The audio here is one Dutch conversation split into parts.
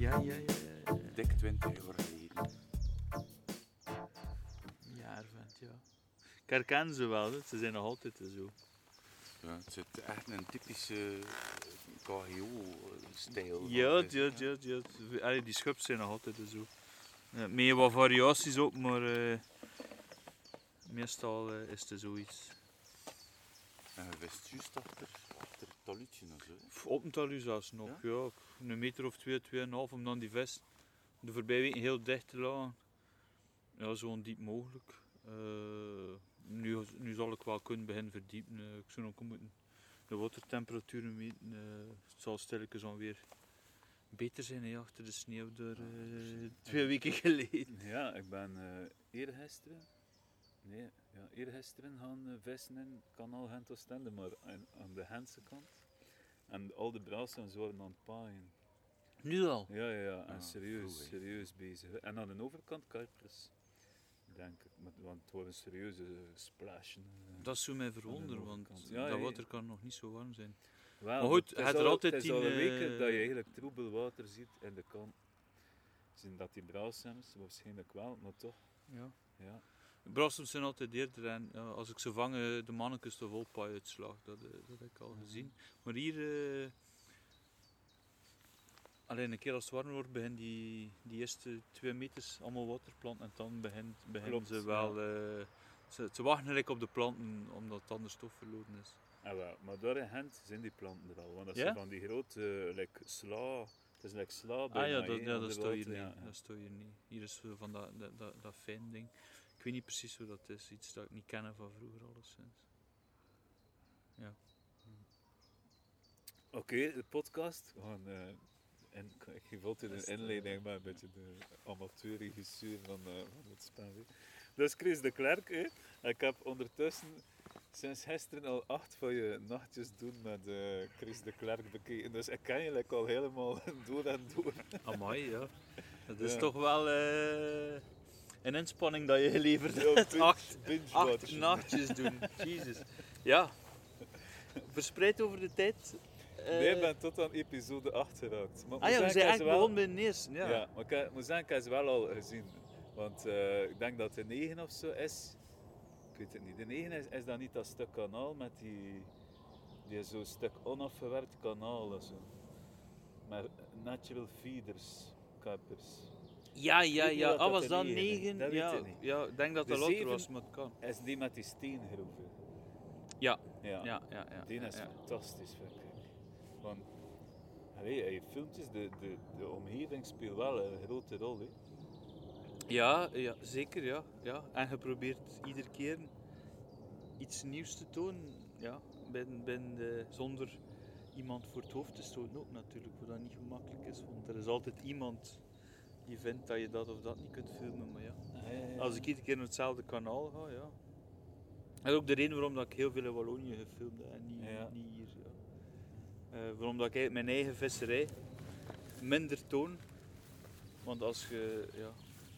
Ja, ja, ja. Dik 20 jaar geleden. Ja, vent, ja. Ik herken ze wel, hè. ze zijn nog altijd zo. Ja, het zit echt een typische KGO-stijl. Ja, ja, ja, ja. Allee, die schubs zijn nog altijd zo. Ja, met wat variaties op, maar eh, meestal eh, is het zoiets. En je wist juist achter, zo. Pff, Op een talu zelfs nog, ja? Een meter of twee, tweeënhalf om dan die vest de voorbije weken heel dicht te laten. Ja, zo diep mogelijk. Eh, nu, nu zal ik wel kunnen beginnen verdiepen. Eh, ik zou nog moeten de watertemperaturen meten. Eh, het zal stilletjes alweer beter zijn hè, achter de sneeuw door twee weken geleden. Ja, ik ben uh, eergisteren, nee, ja, eergisteren gaan uh, vissen in kanaal Gent Oostende, maar aan, aan de Gentse kant. En al de brassen waren aan het paaien. Nu al? Ja, ja, ja. En Ah, serieus, serieus bezig. En aan de overkant karpers, denk ik. Want het waren serieuze splashen. eh. Dat zou mij verwonderen, want. Ja, dat water kan nog niet zo warm zijn. Wel, Maar goed, het is er al- altijd Het is al een weken eh, dat je eigenlijk troebel water ziet in de kant. Zien dat die braasemmers, waarschijnlijk wel, maar toch. Ja. Ja. Brassems zijn altijd eerder en ja, als ik ze vang, eh, de mannetjes de volpaai uitslag. Dat, eh, dat heb ik al gezien. Maar hier, eh, alleen een keer als het warm wordt, beginnen die, die eerste twee meters allemaal waterplanten en dan begint, beginnen ze wel. eh, ze, ze wachten eigenlijk op de planten omdat het anders stof verloren is. Ah, wel, maar daar in Gent zijn die planten er al. Want dat Ja? zijn van die grote, uh, like sla. Het is like sla Ah ja, dat, ja, dat staat hier niet. ja, ja. Dat staat hier niet. Hier is van dat, dat, dat, dat fijn ding. Ik weet niet precies hoe dat is. Iets dat ik niet ken van vroeger alleszins. Ja. Oké, de podcast. We gaan, eh, en, ik geef altijd een inleiding, maar een beetje de amateurregisseur van, eh, van het spel. Dus Chris de Klerk, hè. ik heb ondertussen sinds gisteren al acht van je nachtjes doen met eh, Chris de Klerk bekeken. Dus ik ken je like, al helemaal door en door. Amai, ja. Dat is Ja. toch wel eh, een inspanning dat je geleverd Ja, hebt. binge- Acht, binge acht watchen. nachtjes doen. Jezus. Ja. Verspreid over de tijd. eh, Nee, ik ben tot aan episode 8 geraakt. Maar ah ja, we zijn eigenlijk wel- begonnen bij de eerste. Ja. Ja. maar ik moet zeggen, ik heb ze wel al gezien. Want eh, ik denk dat de 9 of zo is. Ik weet het niet. De 9 is, is dat niet dat stuk kanaal met die. die zo'n stuk onafgewerkt kanaal zo. Met natural feeders, kappers. Ja, ja, ja. Ah, was dat negen is. 9? Dat weet Ja, ik ja, ik denk dat De dat later was, maar het kan. Is die met die steengroeven? Ja, Ja. ja, ja. ja, Die is fantastisch, vind ik. Want, allee, filmpjes, de, de, de omgeving speelt wel een grote rol. Hè. Ja, ja, zeker, ja, ja. En je probeert iedere keer iets nieuws te tonen. Ja, ben, ben de, zonder iemand voor het hoofd te stoten ook natuurlijk, wat dat niet gemakkelijk is. Want er is altijd iemand die vindt dat je dat of dat niet kunt filmen. Maar ja, als ik iedere keer naar hetzelfde kanaal ga, ja. En ook de reden waarom dat ik heel veel in Wallonië gefilmd heb en niet, niet hier. Ja. Eh, waarom dat ik mijn eigen visserij minder toon. Want als je ja,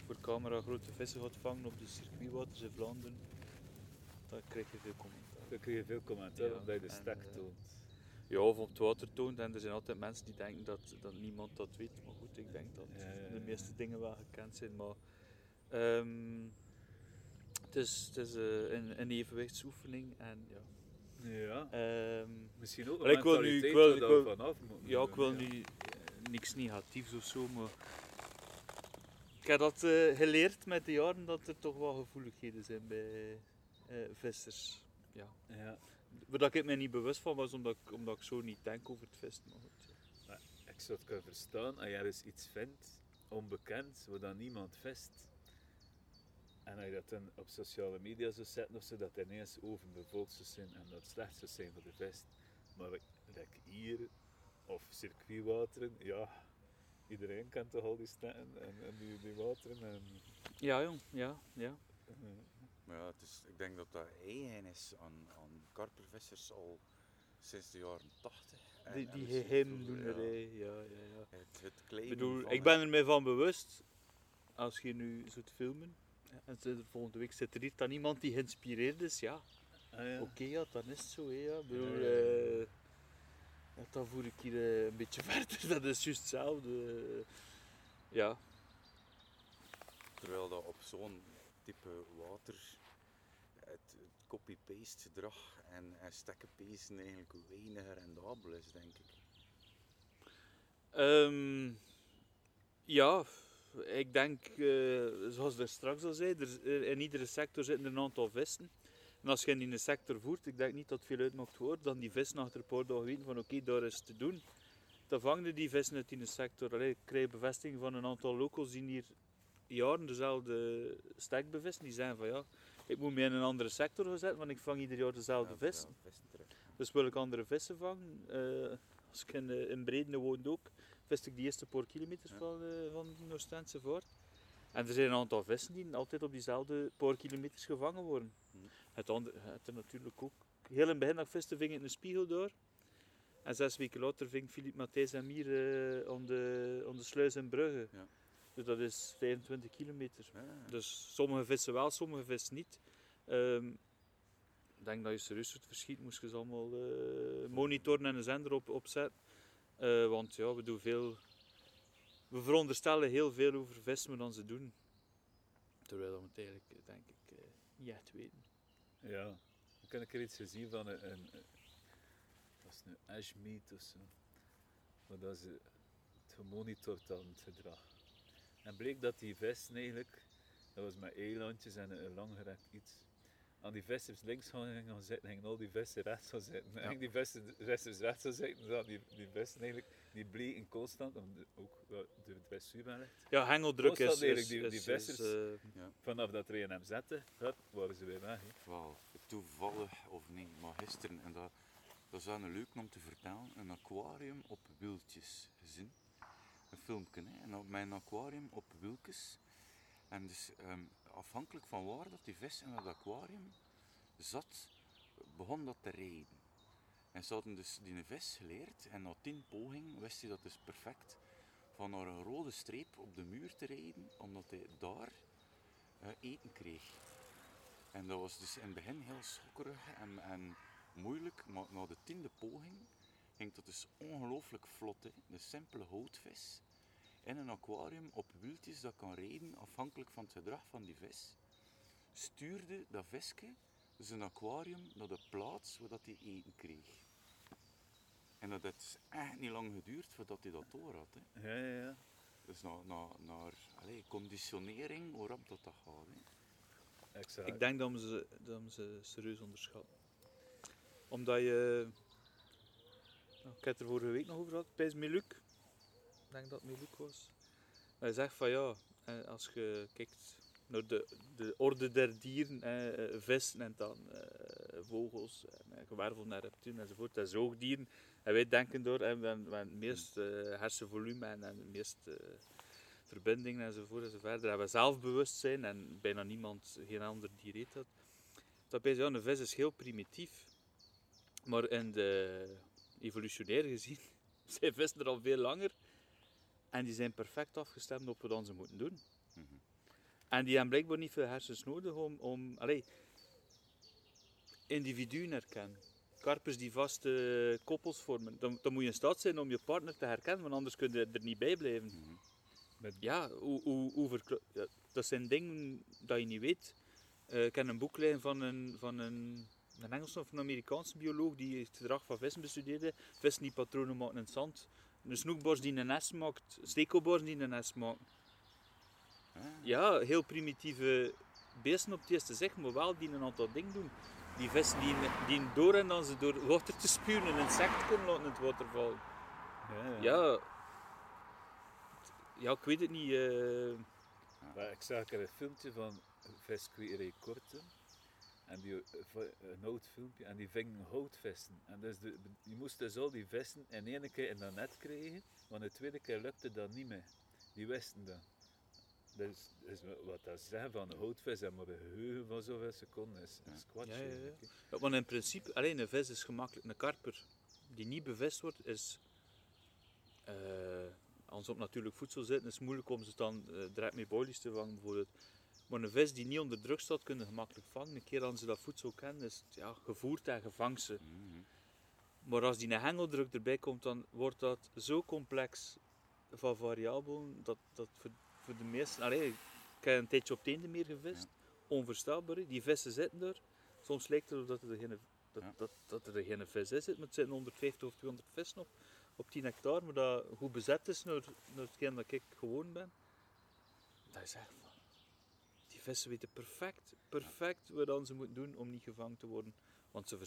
voor camera grote vissen gaat vangen op de circuitwaters in Vlaanderen, dan krijg je veel commentaar. Dan kun je veel commentaar omdat je de stek eh, toont. Ja, of op het water toont. En er zijn altijd mensen die denken dat, dat niemand dat weet. Maar goed, ik denk dat de meeste dingen wel gekend zijn. Maar ehm, het is, het is eh, een, een evenwichtsoefening. En ja, Ja. ehm, Misschien ook Maar ik wil nu- ik wil- ik wil- vanaf ja, ik wil nu eh, niks negatiefs of zo, maar ik heb dat eh, geleerd met de jaren dat er toch wel gevoeligheden zijn bij eh, vissers. Ja. Ja. Waar ik me niet bewust van was, omdat ik, omdat ik zo niet denk over het vissen. Maar goed. Ik zou het kunnen verstaan als je ergens iets vindt, onbekend, waar dan niemand vist. En als je dat dan op sociale media zou zetten of zo, dat het ineens overbevolkt zou zijn en dat slecht zou zijn voor de vest. Maar like, hier, of circuitwateren, ja, iedereen kent toch al die stekken en, en die, die wateren. En, Ja, jong. Ja, ja. Maar ja, het is, ik denk dat dat eigen is aan, aan karpervissers al sinds de jaren 80. En- Die, die geheimdoenerij. Ja, ja, ja. ja, Het, het Ik bedoel, ik ben er mij van bewust, als je nu zult filmen, en zit er volgende week zit er hier dan iemand die geïnspireerd is, ja, ah, ja. oké, ja, dan is het zo, hè, ja. Ik bedoel, Ja, ja, ja. eh, dan voer ik hier eh, een beetje verder, dat is juist hetzelfde. Ja, Terwijl dat op zo'n type water het, copy-paste gedrag en, en stekkenpezen eigenlijk weinig rendabel is, denk ik. Ehm, ja, ik denk, eh, zoals er straks al zei, er, in iedere sector zitten er een aantal vissen. En als je in een sector voert, ik denk niet dat het veel uitmaakt wordt, dan die vissen achter paar dagen weten van oké, daar is te doen. Dan vangen die vissen uit de sector. Allee, ik krijg bevestiging van een aantal locals die hier jaren dezelfde stek bevissen. Die zeggen van ja, ik moet me in een andere sector zetten, want ik vang ieder jaar dezelfde Ja, vissen. ja, vissen. Dus wil ik andere vissen vangen. eh, als ik in, eh, in woonde ook, vist ik die eerste paar kilometers Ja. van, eh, van die vaart. En er zijn een aantal vissen die altijd op diezelfde paar kilometers gevangen worden. Hm. Het, andere, het er natuurlijk ook. Heel in het begin dat viste, ving ik in een spiegel door. En zes weken later ving Philippe Matthijs en Mier om, de, de sluis in Brugge. Ja. Dus dat is 25 kilometer. Ja. Dus sommige vissen wel, sommige vissen niet. Ehm, ik denk dat je serieus het verschiet, moest je ze allemaal eh, monitoren en een zender op, opzetten. Eh, want ja, we doen veel. We veronderstellen heel veel over vissen maar dan ze doen. Terwijl we het eigenlijk, denk ik, eh, niet echt weten. Ja, dan kan ik er iets gezien van een, een, een dat is een ashmeat of zo. Maar dat is het gemonitord dan het gedrag. En bleek dat die vissen eigenlijk, dat was met eilandjes en een, een langgerekt iets. Aan die vesters links gaan gaan zitten, gingen al die vesten rechts gaan zitten. En Ja. die vesten rechts rechts gaan zitten, dan die, die vesten eigenlijk, die bleken constant, om de- ook het dressuur ben ligt. Ja, hengeldruk is, Constant is, eigenlijk die- is- die is, vissers. eh, Vanaf dat er een hem zette, hup, waren ze weer weg. hè. Wel, toevallig, of nee, maar gisteren, en dat, dat is wel een leuk om te vertellen, een aquarium op wieltjes gezien. Een filmpje. En op mijn aquarium op wieltjes. En dus ehm, afhankelijk van waar dat die vis in het aquarium zat, begon dat te rijden. En ze hadden dus die vis geleerd en na tien pogingen wist hij dat dus perfect van naar een rode streep op de muur te rijden, omdat hij daar eh, eten kreeg. En dat was dus in het begin heel schokkerig en, en moeilijk, maar na de tiende poging ging dat dus ongelooflijk vlot. Hè. De simpele houtvis in een aquarium op wieltjes dat kan rijden, afhankelijk van het gedrag van die vis, stuurde dat visje zijn aquarium naar de plaats waar dat hij eten kreeg. En dat heeft echt niet lang geduurd voordat hij dat door had. Hè. Ja, ja, ja. Dus naar, naar, naar allee, conditionering, hoe rap dat, dat gaat. Hè. Exact. Ik denk dat we ze, dat we ze serieus onderschatten. Omdat je... Ik heb het er vorige week nog over gehad, bij Miluk. Ik denk dat het Miluk was. Hij zegt van ja, eh, als je kijkt naar de, de orde der dieren, eh, vissen en dan eh, vogels, en, eh, gewervelden en reptielen enzovoort, en zoogdieren. En wij denken door, we hebben we het meest eh, hersenvolume en, en het meest eh, verbindingen enzovoort enzovoort. We hebben zelfbewustzijn en bijna niemand, geen ander dier eet dat. Dat bij een vis is heel primitief. Maar in de evolutionair gezien zijn vissen er al veel langer. En die zijn perfect afgestemd op wat ze moeten doen. Mhm. En die hebben blijkbaar niet veel hersens nodig om, om allee, individuen herkennen. Karpers die vaste koppels vormen. Dan, dan moet je in staat zijn om je partner te herkennen, want anders kun je er niet bij blijven. Met Ja, hoe, hoe, hoe ja, dat zijn dingen dat je niet weet. Eh, ik heb een boek van een, van een, een Engelse of een Amerikaanse bioloog die het gedrag van vissen bestudeerde. Vissen die patronen maken in het zand. Een snoekborst die een nest maakt, stekelborst die een nest maakt. Ah, Ja, heel primitieve beesten op het eerste zicht, maar wel die een aantal dingen doen. Die vissen die, die door en dan ze door water te spuwen een insect kunnen laten in het water vallen. ja, ja. Ja, ja ik weet het niet. eh, Maar ik zag er een filmpje van Vesquire Korte. En die, eh, een oud filmpje. En die vingen houtvissen. En dus de, je moest dus al die vissen in één keer in dat net krijgen. Maar de tweede keer lukte dat niet meer. Die wisten dat. Dus, dus wat dat zeggen van een houtvis en maar een geheugen van zoveel seconden is, kwats. Ja, ja, want in principe, alleen een vis is gemakkelijk. Een karper die niet bevist wordt, is. eh, als ze op natuurlijk voedsel zitten, is het moeilijk om ze dan eh, direct met boilies te vangen, bijvoorbeeld. Maar een vis die niet onder druk staat, kun je gemakkelijk vangen. Een keer dat ze dat voedsel kennen, is het ja, gevoerd en gevangen mhm. Maar als die een hengeldruk erbij komt, dan wordt dat zo complex van variabelen dat, dat voor, voor de meesten... Allee, ik heb een tijdje op het einde meer gevist. Onvoorstelbaar. hè. Die vissen zitten daar. Soms lijkt het alsof er geen, dat, Ja. dat, dat er geen vis is. Maar het zijn 150 of 200 vissen op, op 10 hectare. Maar dat goed bezet is naar, naar hetgeen dat ik gewoon ben. Dat is echt vissen weten perfect, perfect wat dan ze moeten doen om niet gevangen te worden. Want ze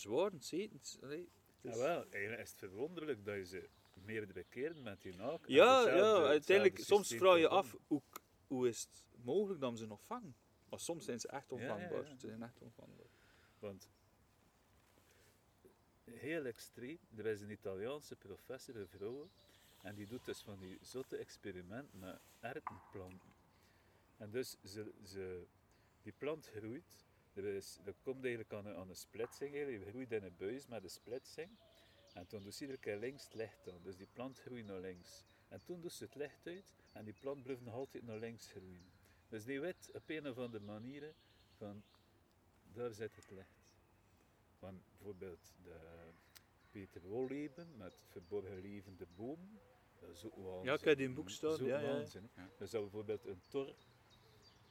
eten. het. Allee, het is- Jawel, eigenlijk is het verwonderlijk dat je ze meerdere keren met die naak. Ja, ja, uiteindelijk, soms vraag je af, hoe, hoe is het mogelijk dat ze nog vangen? Maar soms zijn ze echt ja, onvangbaar. ja. Ze zijn echt onvangbaar. Want heel extreem, er is een Italiaanse professor, een vrouw, en die doet dus van die zotte experimenten met ertenplanten. En dus ze, ze, die plant groeit, er, is, er komt eigenlijk aan een, aan een splitsing, je groeit in een buis met een splitsing. En toen doet ze iedere keer links het licht aan, dus die plant groeit naar links. En toen doet ze het licht uit en die plant blijft nog altijd naar links groeien. Dus die weet op een of andere manier van, daar zit het licht van bijvoorbeeld de Peter Wolleben met Verborgen Levende Boom. Dat is ook waanzin. Ja, ik heb die in boek staan, ja. Ja. Dus dat bijvoorbeeld een tor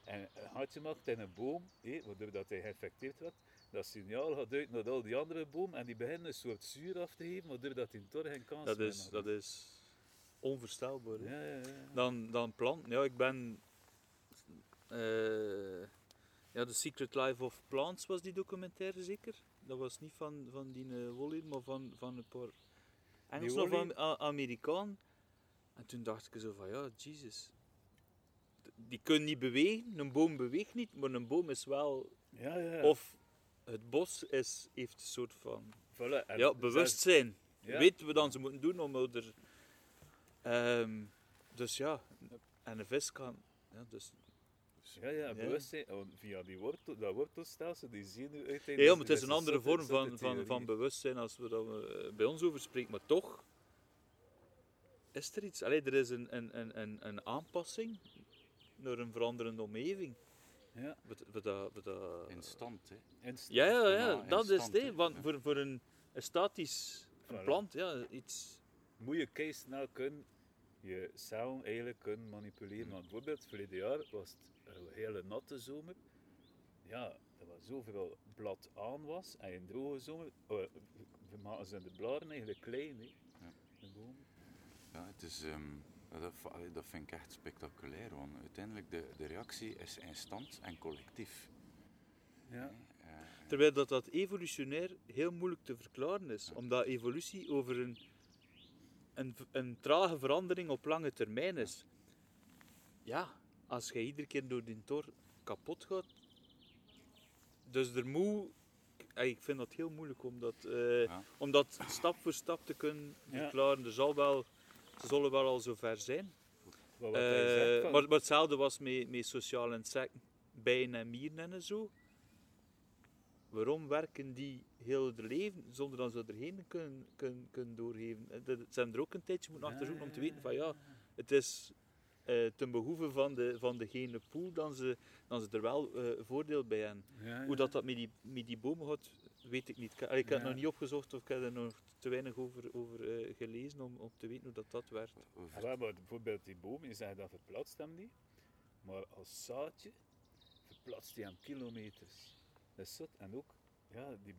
en een hartje maakt in een boom, hé, waardoor dat hij geïnfecteerd wordt, dat signaal gaat uit naar al die andere bomen en die beginnen een soort zuur af te geven, waardoor dat die tor geen kans Dat is, dat is onvoorstelbaar. Ja, ja, ja. Dan, dan planten. Ja, ik ben... eh, ja, The Secret Life of Plants was die documentaire zeker. Dat was niet van, van die uh, maar van, van een paar Engels of? Am- Amerikaan. En toen dacht ik zo van, ja, Jesus. Die kunnen niet bewegen, een boom beweegt niet, maar een boom is wel... Ja, ja. Of het bos is, heeft een soort van... Voilà, en Ja, bewustzijn. ja. Weten we dan ze moeten doen om er... Ehm, dus ja, en een vis kan... Ja, dus, Ja, ja, bewustzijn. Via die wortel, dat wortelstelsel, die zie je nu uiteindelijk. ja, maar het is een andere vorm van, van, van bewustzijn als we dat we bij ons over spreken. Maar toch is er iets. Allee, er is een, een, een, een, een aanpassing naar een veranderende omgeving. Ja, Wat, wat, dat- wat, dat- In stand, hè. instant. ja, ja, ja, Ja, in dat is het. Want Ja. voor, voor een, een statisch een Voilà. plant, ja, iets... Moet je kei snel kunnen je cellen eigenlijk kunnen manipuleren. Want bijvoorbeeld, verleden jaar was het een hele natte zomer. Ja, er was zoveel blad aan was. En een droge zomer, oh, we maken ze de blaren eigenlijk klein. Hè. Ja. De bomen. Ja, het is, ehm, dat, vind ik echt spectaculair, want uiteindelijk de, de reactie is instant en collectief. Ja. Eh, Terwijl dat, dat evolutionair heel moeilijk te verklaren is. Omdat evolutie over een, een, een trage verandering op lange termijn is. Ja, als je iedere keer door die tor kapot gaat. Dus er moet. Ik vind dat heel moeilijk om dat, eh, Ja. om dat stap voor stap te kunnen Ja. verklaren. Er zal wel, ze zullen wel al zover zijn. Maar wat Eh, zegt van- maar, maar hetzelfde was met, met sociale insecten, bijen en mieren en zo. Waarom werken die heel het leven zonder dat ze erheen kunnen, kunnen, kunnen doorgeven? Eh, dat- Ze hebben er ook een tijdje moeten achterzoeken om te weten van ja, het is eh, ten behoeve van, de, van degene pool dan ze, dan ze er wel eh, voordeel bij hebben. Ja, Hoe dat, dat met, die, met die bomen gaat, weet ik niet. Ik, ik heb het Ja. nog niet opgezocht of ik heb er nog te weinig over, over eh, gelezen om, om te weten hoe dat, dat werkt. Ja, maar bijvoorbeeld die boom, je zegt dat verplaatst hem niet. Maar als zaadje verplaatst hij hem kilometers. Dat is zot. En ook, ja, die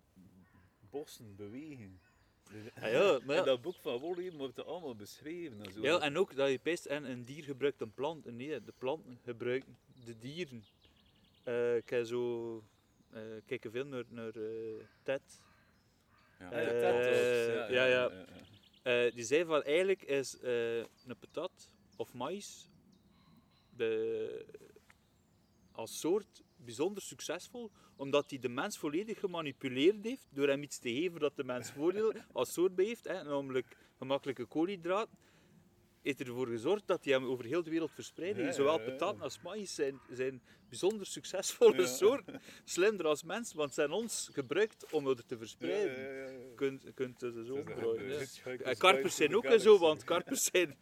bossen bewegen. Ah ja, maar ja. In dat boek van Wally wordt allemaal beschreven. En, zo. Ja, en ook dat je pist en een dier gebruikt een plant. Nee, de planten gebruiken de dieren. Eh, ik heb zo... eh kijken veel naar, naar eh, Ted. ja, Ja, ja, Eh, dat ook. ja, ja. Eh, die zei van eigenlijk is eh, een patat of maïs de, als soort bijzonder succesvol, omdat hij de mens volledig gemanipuleerd heeft door hem iets te geven dat de mens voordeel als soort bij heeft, hè, namelijk gemakkelijke koolhydraten. Heeft ervoor gezorgd dat hij hem over heel de wereld verspreidde. Ja, Zowel patat als maïs zijn, zijn bijzonder succesvolle soorten. Slimmer als mens, want ze zijn ons gebruikt om het te verspreiden. Je kunt, het zo ja. En karpers zijn ook zo, want karpers zijn,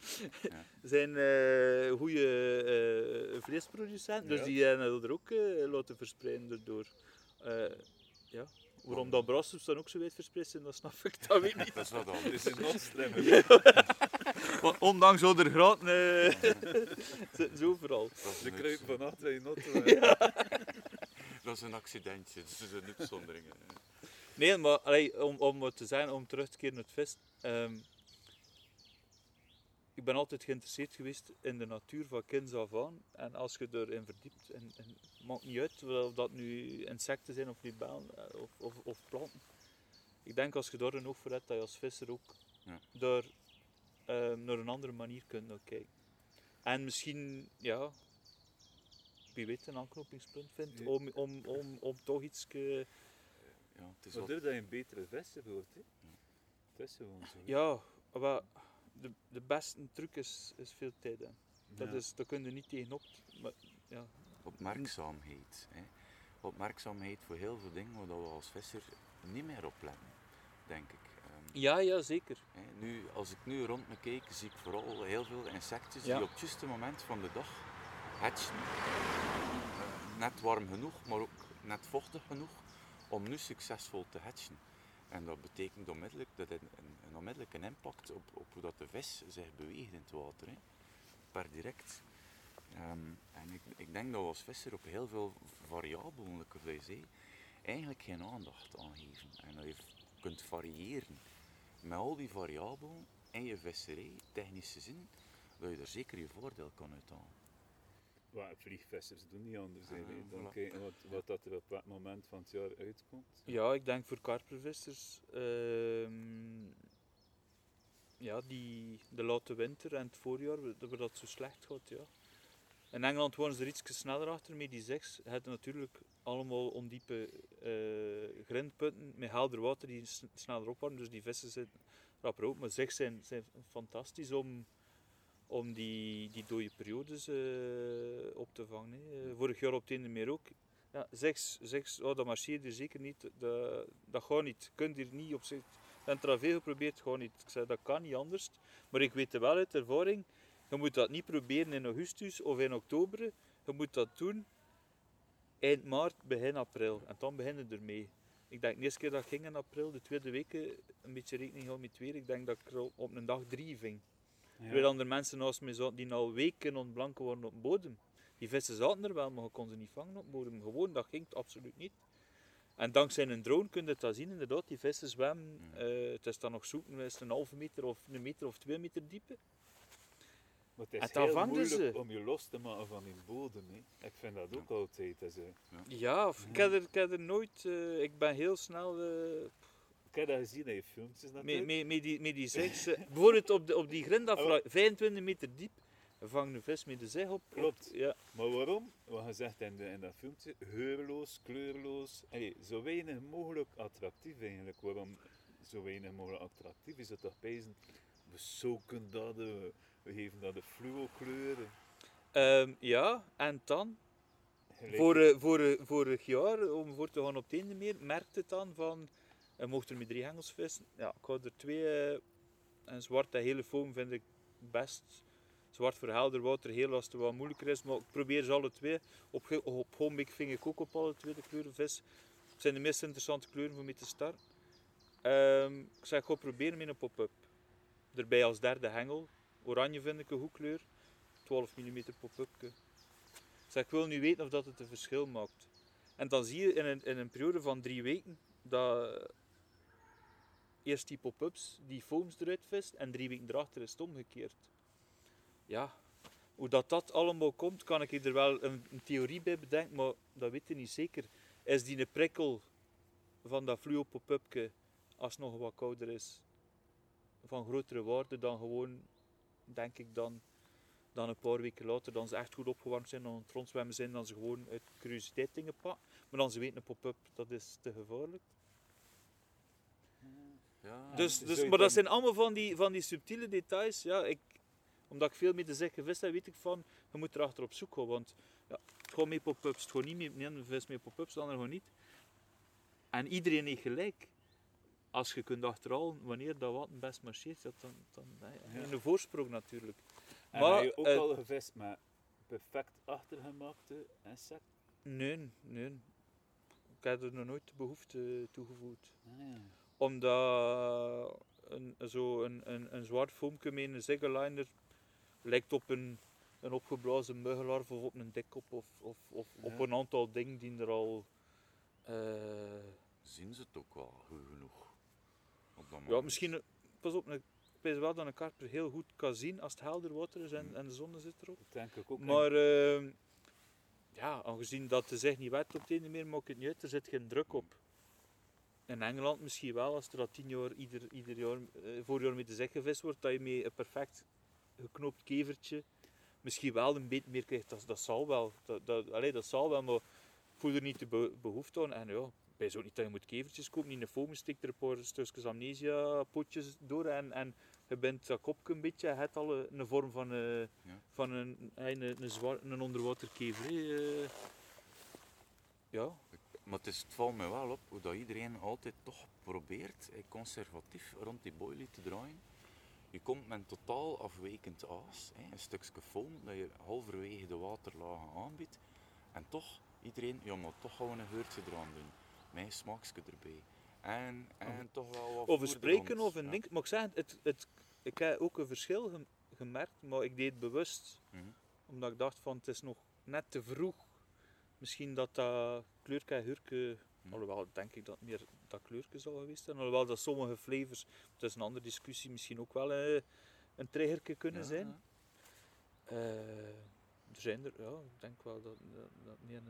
zijn eh goede eh vleesproducenten, dus die hebben dat er ook eh, laten verspreiden daardoor. Ja. Waarom dat brassers dan ook zo wijd verspreid zijn, dat snap ik dan weer niet. Dat is wat Het anders. is een nog slimmer. Ondanks al de graten eh, zitten ze overal. Dat is De een kruip uitz- van achter in auto. Dat is een accidentje, dat is een uitzondering. Nee, maar allee, om, om te zijn, om terug te keren naar het vest. ehm, ik ben altijd geïnteresseerd geweest in de natuur van kinds af aan. En als je erin verdiept, en, en het maakt niet uit of dat nu insecten zijn of libellen eh, of, of, of planten. Ik denk als je daar een oog voor hebt, dat je als visser ook Ja. daar ehm, naar een andere manier kunt naar kijken. En misschien, ja, wie weet, een aanknopingspunt vindt Ja. om, om, om, om toch iets... eh, Ja, het is wat, dat je een betere vissen wordt. Hè. Dat is gewoon zo. Ja, maar de, de beste truc is, is veel tijd. Hè. Dat Ja. is, daar kun je niet tegenop. Maar, ja. opmerkzaamheid. Hè. Opmerkzaamheid voor heel veel dingen waar we als visser niet meer op letten, denk ik. Ja, ja, zeker. nu, als ik nu rond me kijk, zie ik vooral heel veel insecten Ja. die op het juiste moment van de dag hatchen. Eh, net warm genoeg, maar ook net vochtig genoeg om nu succesvol te hatchen. En dat betekent onmiddellijk dat het een, een onmiddellijke impact op, op hoe dat de vis zich beweegt in het water. Hè. Per direct. Ehm, en ik, ik denk dat we als visser op heel veel variabelen, zei, eigenlijk geen aandacht aan geven. En dat je kunt variëren met al die variabelen in je visserij, technische zin, dat je er zeker je voordeel kan uithalen. Wat vliegvissers doen niet anders. Ah. Dan voilà. kijken wat, wat dat er op dat moment van het jaar uitkomt. Ja, ik denk voor karpervissers. ehm, ja, die, de late winter en het voorjaar, waar dat zo slecht gaat. Ja. In Engeland worden ze er iets sneller achter met die zes. Je hebt natuurlijk allemaal ondiepe eh grindpunten met helder water die sneller opwarmen, dus die vissen zitten rapper op. Maar zes zijn, zijn fantastisch om, om die, die dode periodes eh, op te vangen. hè. Eh, vorig jaar op het meer ook. Ja, zes, oh, dat marcheert hier zeker niet. Dat, dat gaat niet. Je kunt hier niet op zich. Al veel geprobeerd, gaat niet. Ik zei, dat kan niet anders. Maar ik weet wel uit ervaring, je moet dat niet proberen in augustus of in oktober. Je moet dat doen eind maart, begin april. En dan beginnen we ermee. Ik denk de eerste keer dat ik ging in april, de tweede weken, een beetje rekening houden met het weer. Ik denk dat ik er op een dag drie ving. Ja. Terwijl andere mensen naast me zaten die al weken ontblanken waren op de bodem. Die vissen zaten er wel, maar je kon ze niet vangen op de bodem. Gewoon, dat ging het absoluut niet. En dankzij een drone kun je dat zien, inderdaad. Die vissen zwemmen, Mm. eh, het is dan nog zoeken, is het een halve meter of een meter of twee meter diepe. Maar het is heel vangen moeilijk ze. om je los te maken van die bodem. Hè. Ik vind dat ook altijd. Ja, of, ik, heb er, ik heb er nooit... eh, ik ben heel snel... eh, Ik heb dat gezien in je filmpjes met, natuurlijk. met, met die, met die bijvoorbeeld op, de, op die grindafvlak, 25 meter diep, vangen een vis met de zeg op. op- Klopt. Ja, Maar waarom? Wat je zegt in, de, in dat filmpje, geurloos, kleurloos, Allee, zo weinig mogelijk attractief eigenlijk. Waarom zo weinig mogelijk attractief is het toch pezen? We soken dat, we geven dat de fluo-kleur. Ehm, ja, en dan... Gelijk- Voor, eh, voor, eh, vorig jaar, om voor te gaan op het einde meer, merkte het dan van, je mocht er met drie hengels vissen. Ja, ik had er twee, eh, en zwart en hele foam vind ik best. Zwart voor helder water, heel als het wat moeilijker is, maar ik probeer ze alle twee. Op, op Hombik ving ik ook op alle twee de kleuren vis. Het zijn de meest interessante kleuren voor mee te starten. Ehm, ik zeg, ik ga proberen met een pop-up. Erbij als derde hengel. Oranje vind ik een goed kleur. 12 mm pop-up. Ik zeg, ik wil nu weten of dat het een verschil maakt. En dan zie je in een, in een periode van drie weken dat eerst die pop-ups, die foams eruit vist en drie weken erachter is het omgekeerd. Ja, hoe dat, dat allemaal komt, kan ik er wel een, een theorie bij bedenken, maar dat weet je niet zeker. Is die een prikkel van dat fluo pop-upje, als het nog wat kouder is, van grotere waarde dan gewoon, denk ik dan, dan een paar weken later, dan ze echt goed opgewarmd zijn, dan aan het rondzwemmen zijn, dan ze gewoon uit curiositeit dingen pakken. Maar dan ze weten, een pop-up, dat is te gevaarlijk. Ja, Dus, dus, maar dat dan- zijn allemaal van die, van die subtiele details. Ja, ik, omdat ik veel met de zek gevist heb, weet ik van, je moet erachter op zoek gaan. Want ja, het gaat met pop-ups, het gaat niet met de ene vis met pop-ups, de andere gewoon niet. En iedereen heeft gelijk. Als je kunt achterhalen wanneer dat wat best marcheert, dan, dan Ja. een voorsprong natuurlijk. En Maar, heb je ook eh, al gevist met perfect achtergemaakte insecten? Nee, nee. Ik heb er nog nooit de behoefte toegevoegd. Ah, ja. Omdat een, zo een, een, een zwart foamke met een zigliner lijkt op een, een opgeblazen muggenlarf of op een dikkop of, of, of op een aantal dingen die er al... eh, Zien ze het ook wel goed genoeg? Op dat ja, misschien... eh, Pas op, ik weet wel dat een karper heel goed kan zien als het helder water is en, Mm. en de zon zit erop. Dat denk ik ook. Maar ehm, ja, aangezien dat ze zich niet werkt op het ene meer, maakt het niet uit, er zit geen druk op. In Engeland misschien wel, als er dat tien jaar ieder, ieder jaar, eh, voorjaar met de zeg gevist wordt, dat je met een perfect geknoopt kevertje misschien wel een beetje meer krijgt. Dat, dat zal wel, dat, dat, allee, dat zal wel, maar ik voel er niet de be- behoefte aan. En ja, bij zo niet dat je moet kevertjes kopen, niet een foam, stikt er een paar stukjes amnesia potjes door en, en je bent dat kopje een beetje, je hebt al een, een vorm van, eh, Ja. van een, een, een, een, zwaar, een onderwaterkever. eh. ja, Maar het, is, het valt me wel op hoe dat iedereen altijd toch probeert eh, conservatief rond die boilie te draaien. Je komt met een totaal afwijkend aas, een stukje foam dat je halverwege de waterlagen aanbiedt. En toch, iedereen, ja maar toch gaan we een geurtje eraan doen. Mijn smaakje erbij. En, en toch wel wat spreken of een ding. Maar ik zeg, het, het, ik heb ook een verschil gem- gemerkt, maar ik deed het bewust. Mhm. Omdat ik dacht van het is nog net te vroeg. Misschien dat dat kleurke hurke, Hm. alhoewel denk ik dat meer dat kleurke zou geweest zijn. Alhoewel dat sommige flavors, het is een andere discussie, misschien ook wel eh, een triggerke kunnen Ja, zijn. ja. Eh, er zijn er, ja, ik denk wel dat, dat, dat niet een,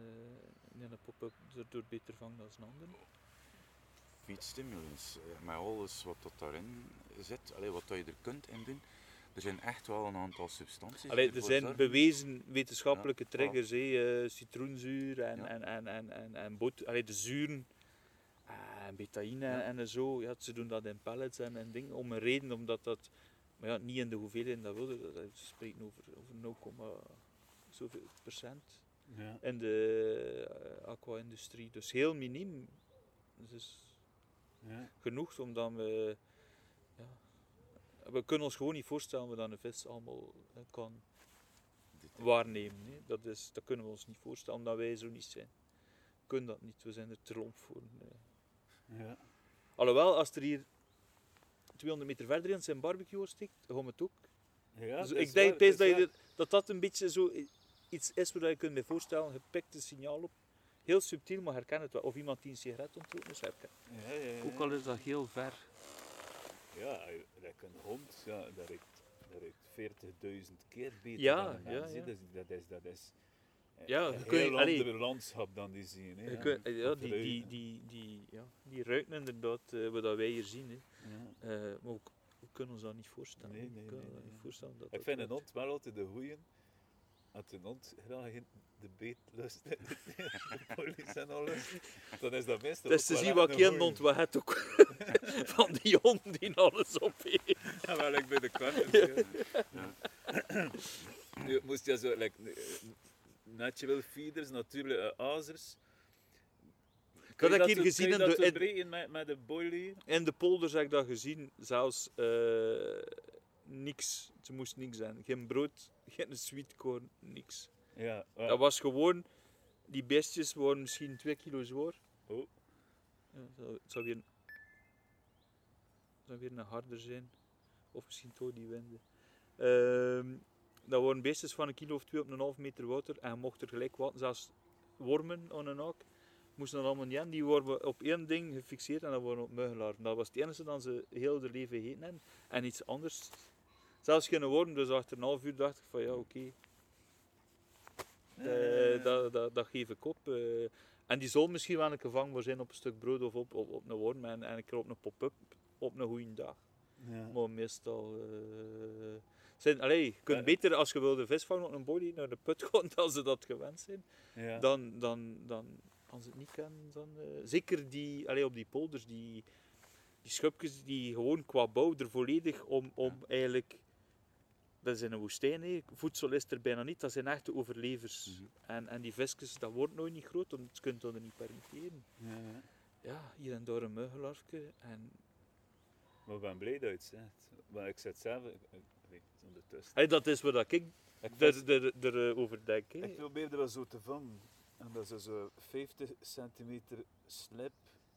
eh, een pop-up er door beter vangt dan een ander. Fietsstimulants, eh, met alles wat dat daarin zit, allee, wat dat je er kunt in doen. Er zijn echt wel een aantal substanties. Allee, er zijn zorgen. bewezen wetenschappelijke Ja, triggers, eh, citroenzuur en, Ja. en, en, en, en, en bot, allee, de zuren, en betaïne en zo. Ja, ze doen dat in pellets en, en dingen om een reden, omdat dat, maar ja, niet in de hoeveelheid dat wilde. dat- spreken over, over 0, zoveel procent Ja. in de eh, aqua-industrie. Dus heel miniem. Dus Ja. genoeg omdat we. Ja, we kunnen ons gewoon niet voorstellen hoe dat een vis allemaal kan waarnemen. Hè. Dat, is, dat kunnen we ons niet voorstellen omdat wij zo niet zijn. We kunnen dat niet, we zijn er te lomp voor. Ja. Alhoewel, als er hier 200 meter verder in zijn barbecue steekt, gaan we het ook. Ja, dus ik denk waar, dat, dat dat een beetje zo iets is waar je kunt me voorstellen. Je pikt een signaal op. Heel subtiel, maar herken het wel. Of iemand die een sigaret ontroept is, herken. Ja, ja, ja. Ook al is dat heel ver. Ja, like een hond, ja, dat ruikt, dat ruikt 40.000 keer beter Ja, dan een ja, mens. hè. ja. Dat, is, dat is, dat is Ja, een je kunt- heel allee. ander landschap dan die zien. Hè. Je ja, die, ruiken. die, die, die, ja, die ruiken inderdaad eh, wat wij hier zien. Hè. Ja. Eh, maar ook, we kunnen ons dat niet voorstellen. Nee, We nee, nee, dat nee. niet voorstellen dat Ik dat vind een hond wel altijd de goeie. Als een hond graag in de beet lust, de politie en alles, dan is dat meestal Het is te zien wat een geen goeie. hond wat het ook van die hond die alles op heeft. Ja, wel, ik bij de karten. Ja. Nu moest je zo, like, natural feeders, natuurlijke azers. had je ik hier gezien kun in dat de- in- met, met de boilie? In de polders heb ik dat gezien, zelfs eh, niks. Ze moest niks zijn. Geen brood, geen sweetcorn, niks. Ja. Dat was gewoon, die beestjes waren misschien 2 kilo zwaar. Oh. Ja, het zou, weer, het zou weer een harder zijn. Of misschien toch die winden. Ehm, dat waren beestjes van een kilo of twee op een half meter water. En je mocht er gelijk wat, zelfs wormen aan een haak. Moesten dat allemaal niet aan. Die waren op één ding gefixeerd en dat waren op muggenlarven. Dat was het enige dat ze heel hun leven gegeten hebben. En iets anders. Zelfs geen worm, dus achter een half uur dacht ik van ja, oké. Eh, dat, dat, dat geef ik op. eh. en die zal misschien wel een keer vangbaar zijn op een stuk brood of op, op, op een worm en, en een keer op een pop-up op een goede dag. Ja. Maar meestal. eh, zijn, allee, je kunt Ja. beter als je wilde vis vangen op een body naar de put gaan dan ze dat gewend zijn. Ja. Dan, dan, dan, als ze het niet kennen, dan. zeker die, allee, op die polders, die, die schupjes die gewoon qua bouw er volledig om, om eigenlijk. Dat is in een woestijn, voedsel is er bijna niet, dat zijn echte overlevers. Mhm. en, en die visjes, dat wordt nooit niet groot, want je kunt dat niet permitteren. Ja, ja. Ja, hier en daar een muggenlarfje en Maar ik ben blij dat je het zegt. Maar ik zit zelf... Ondertussen. Hey, dat is wat ik Ik, er, er, er, eh, denk. hè. ik probeerde wel zo te vangen. En dat is zo 50 centimeter slip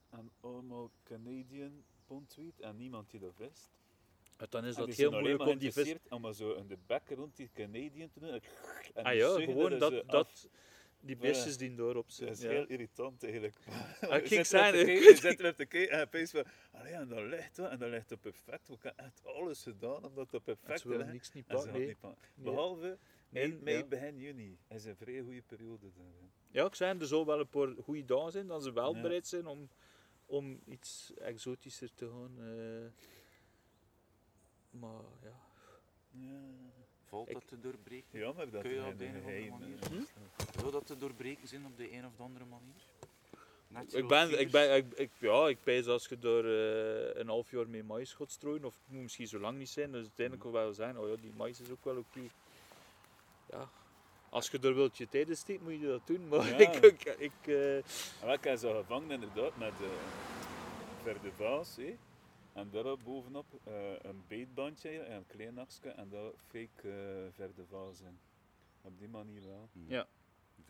en allemaal Canadian pontwiet en niemand die dat vist. En dan is dat heel moeilijk maar om die vis... om maar zo in de bek rond die Canadian te doen. En Ah ja, gewoon dat, zo dat die beestjes die Dat zitten. is Ja. heel irritant eigenlijk. Ah, Je kijk, zijn te er- Je zit erop te kijken en je van, allee, en dat ligt dat, en dat ligt op perfect. We hebben echt alles gedaan om dat op En perfect te willen leggen. niks niet pakken. Nee. Nee. Behalve Nee, eind mei, ja. begin juni. is een vrij goede periode. Dan. Ja, ik zei, er zal wel een paar goede dagen zijn dat ze wel Ja. bereid zijn om, om iets exotischer te gaan. eh. Maar ja. Ja. Valt Ik- dat te doorbreken? Jammer dat Kun je op de een of andere manier-. Hm? Zou dat te doorbreken zijn op de een of andere manier? Net Ik ben, ik ben, ik, ik, ja, ik pijs als je daar eh, een half jaar mee mais gaat strooien, of het moet misschien zo lang niet zijn, dus uiteindelijk wel zijn, oh ja, die mais is ook wel oké. Ja, als je er wilt je tijd in steekt, moet je dat doen, maar Ja. ik, ik, ik eh, ik heb ze gevangen inderdaad met uh, Verde Vaas. En daarop bovenop eh, een beetbandje en een klein akske en daar fake eh Verde Vaas in. Op die manier wel. Ja.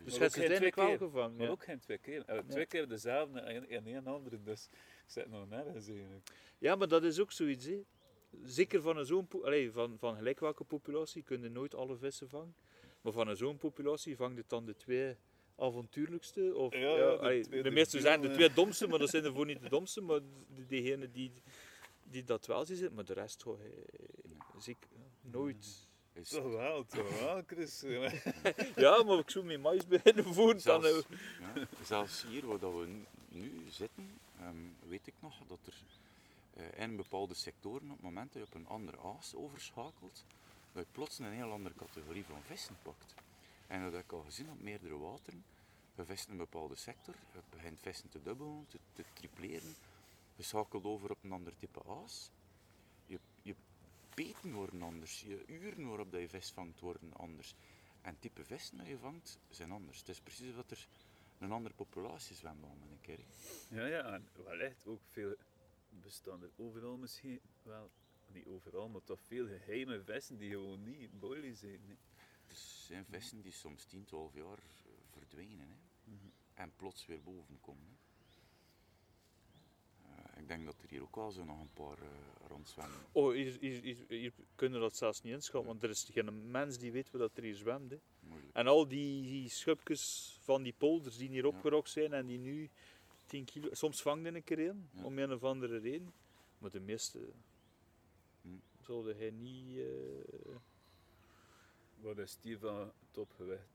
Dus ook je hebt ze geen uiteindelijk twee wel keer. gevangen. Maar Ja. ook geen twee keer. Eh, twee keer dezelfde en, en een andere, dus ik zit nog nergens eigenlijk. ja, maar dat is ook zoiets, hè. Zeker van een zo'n po- allee, van, van gelijk welke populatie kun je nooit alle vissen vangen. Maar van een zo'n populatie vangt het dan de twee avontuurlijkste. Of, Ja, de allee, twee de meeste zijn de twee domste, maar dat zijn er voor niet de domste. Maar degene die, die dat wel zien, maar de rest gewoon eh, zeker nooit. is Toch wel, toch wel, Chris. Ja, maar ik zou met mais beginnen voeren. Dan, zelfs, ja, zelfs hier waar dat we nu- zitten, ehm, weet ik nog dat er eh, in bepaalde sectoren op het moment dat je op een andere aas overschakelt, dat je plots een heel andere categorie van vissen pakt. En dat heb ik al gezien op meerdere wateren. Je vist in een bepaalde sector, je begint vissen te dubbelen, te, te tripleren. Je schakelt over op een ander type aas. Je, je beten worden anders, je uren waarop dat je vis vangt worden anders. En het type vissen dat je vangt zijn anders. Het is precies wat er een andere populatie zwembaan met een keer. Ja, ja, en wellicht ook veel bestaan er overal misschien wel, niet overal, maar toch veel geheime vissen die gewoon niet boilie zijn. hè. Er zijn vissen die soms 10, 12 jaar verdwijnen hè. Mhm. en plots weer boven komen. Hè. Ik denk dat er hier ook wel zo nog een paar eh, rondzwemmen. oh, hier, hier, hier, hier kunnen we dat zelfs niet inschatten, want er is geen mens die weet wat er hier zwemt. Hè. Moeilijk. En al die, die schubjes van die polders die hier Ja. opgerokt zijn en die nu 10 kilo, soms vangt er een keer in, Ja. om een of andere reden. Maar de meeste Hm. zulde hij niet. eh, Wat is die van topgewicht?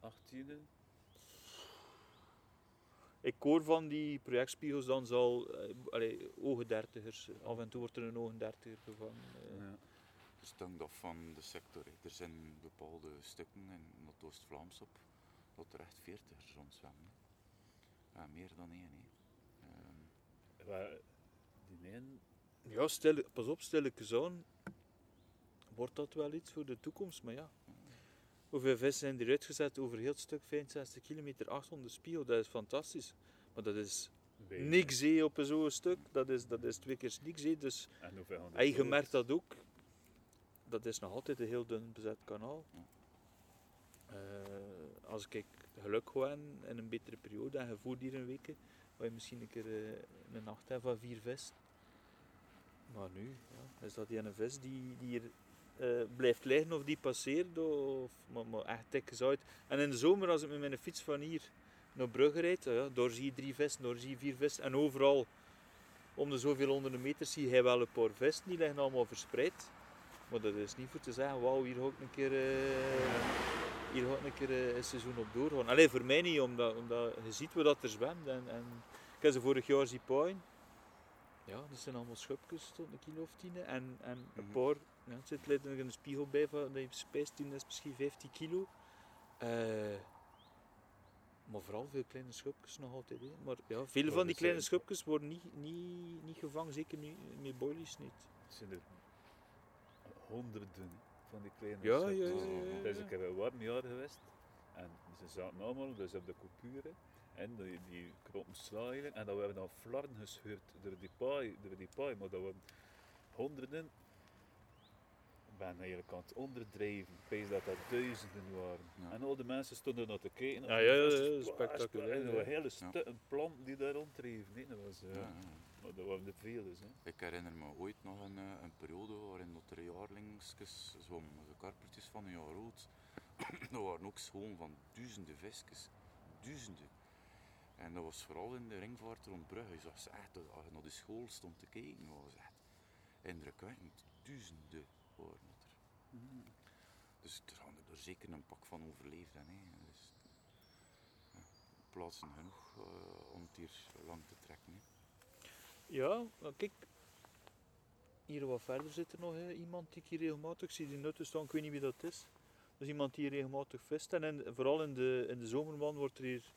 18? Ik hoor van die projectspiegels dan zal eh, allee, ogen dertigers. Af en toe wordt er een ogen dertiger gevangen. eh. Ja. Het hangt af van de sector. Er zijn bepaalde stukken in Noord-Oost-Vlaams op dat er echt 40 rondzwemmen. Ja, meer dan één. hè. Ehm, Waar, die Ja, stil, pas op, stilletjes aan. Wordt dat wel iets voor de toekomst? Maar ja. Hoeveel vissen zijn er uitgezet over heel het stuk 65 kilometer 800 spiegel? Dat is fantastisch. Maar dat is weinig. niks hè, op zo'n stuk. Dat is, dat is twee keer niks. hè. Dus En hoeveel gaan en je merkt dat ook. Dat is nog altijd een heel dun bezet kanaal. Ja. Eh, als ik geluk ga in, een betere periode en je voert hier een week, waar je misschien een keer eh, een nacht hebt van vier vis. Maar nu ja, is dat die een vis die, die hier eh, blijft liggen of die passeert, of, maar, maar echt dik uit. En in de zomer, als ik met mijn fiets van hier naar Brugge rijd, ja, daar zie je drie vissen, daar zie je vier vissen. En overal om de zoveel honderden meter zie je wel een paar vissen, die liggen allemaal verspreid. Maar dat is niet voor te zeggen, wauw, hier ga ik een keer, eh, hier ga ik een, keer eh, een seizoen op doorgaan. Alleen voor mij niet, omdat, omdat je ziet dat er zwemt. En, en ik heb ze vorig jaar zien paaien. Ja, dat zijn allemaal schupjes tot een kilo of tien. En, en een Mhm. paar, ja, er zit letterlijk een spiegel bij van dat je spijst, die is misschien 15 kilo. Eh, maar vooral veel kleine schupjes nog altijd. Hè. Maar ja, veel van die kleine schupjes worden niet, niet, niet gevangen, zeker niet met boilies niet. Het zijn er honderden van die kleine Ja, ja, ja, ja, Het is ja. een keer een warm jaar geweest en ze zaten allemaal dus op de coupure en die, die kropen slaaien en dan werden dan flarden gescheurd door die paai, door die paai, maar dat waren honderden. Ben eigenlijk aan het onderdrijven. Ik dat dat duizenden waren. Ja. En al de mensen stonden naar te kijken. Ja, ja, ja, spectaculair, En een hele stukken planten die daar ronddreven. hè. Dat was, ja. Maar dat waren er veel dus. Hè. Ik herinner me ooit nog een, eh, een periode waarin dat er jaarlings zwommen. De karpertjes van een jaar oud. dat waren ook schoon van duizenden visjes. Duizenden. En dat was vooral in de ringvaart rond Brugge. Je zag ze echt, als je naar de school stond te kijken, was echt indrukwekkend. Duizenden er. Dus er hadden er zeker een pak van overleefd. Hè. Dus, ja, plaatsen genoeg eh, om het hier lang te trekken. Hè. Ja, nou, kijk. Hier wat verder zit er nog hè, iemand die ik hier regelmatig zie. Die nutten staan, ik weet niet wie dat is. Dat is iemand die hier regelmatig vist. En in- vooral in de, in de zomermaand wordt er hier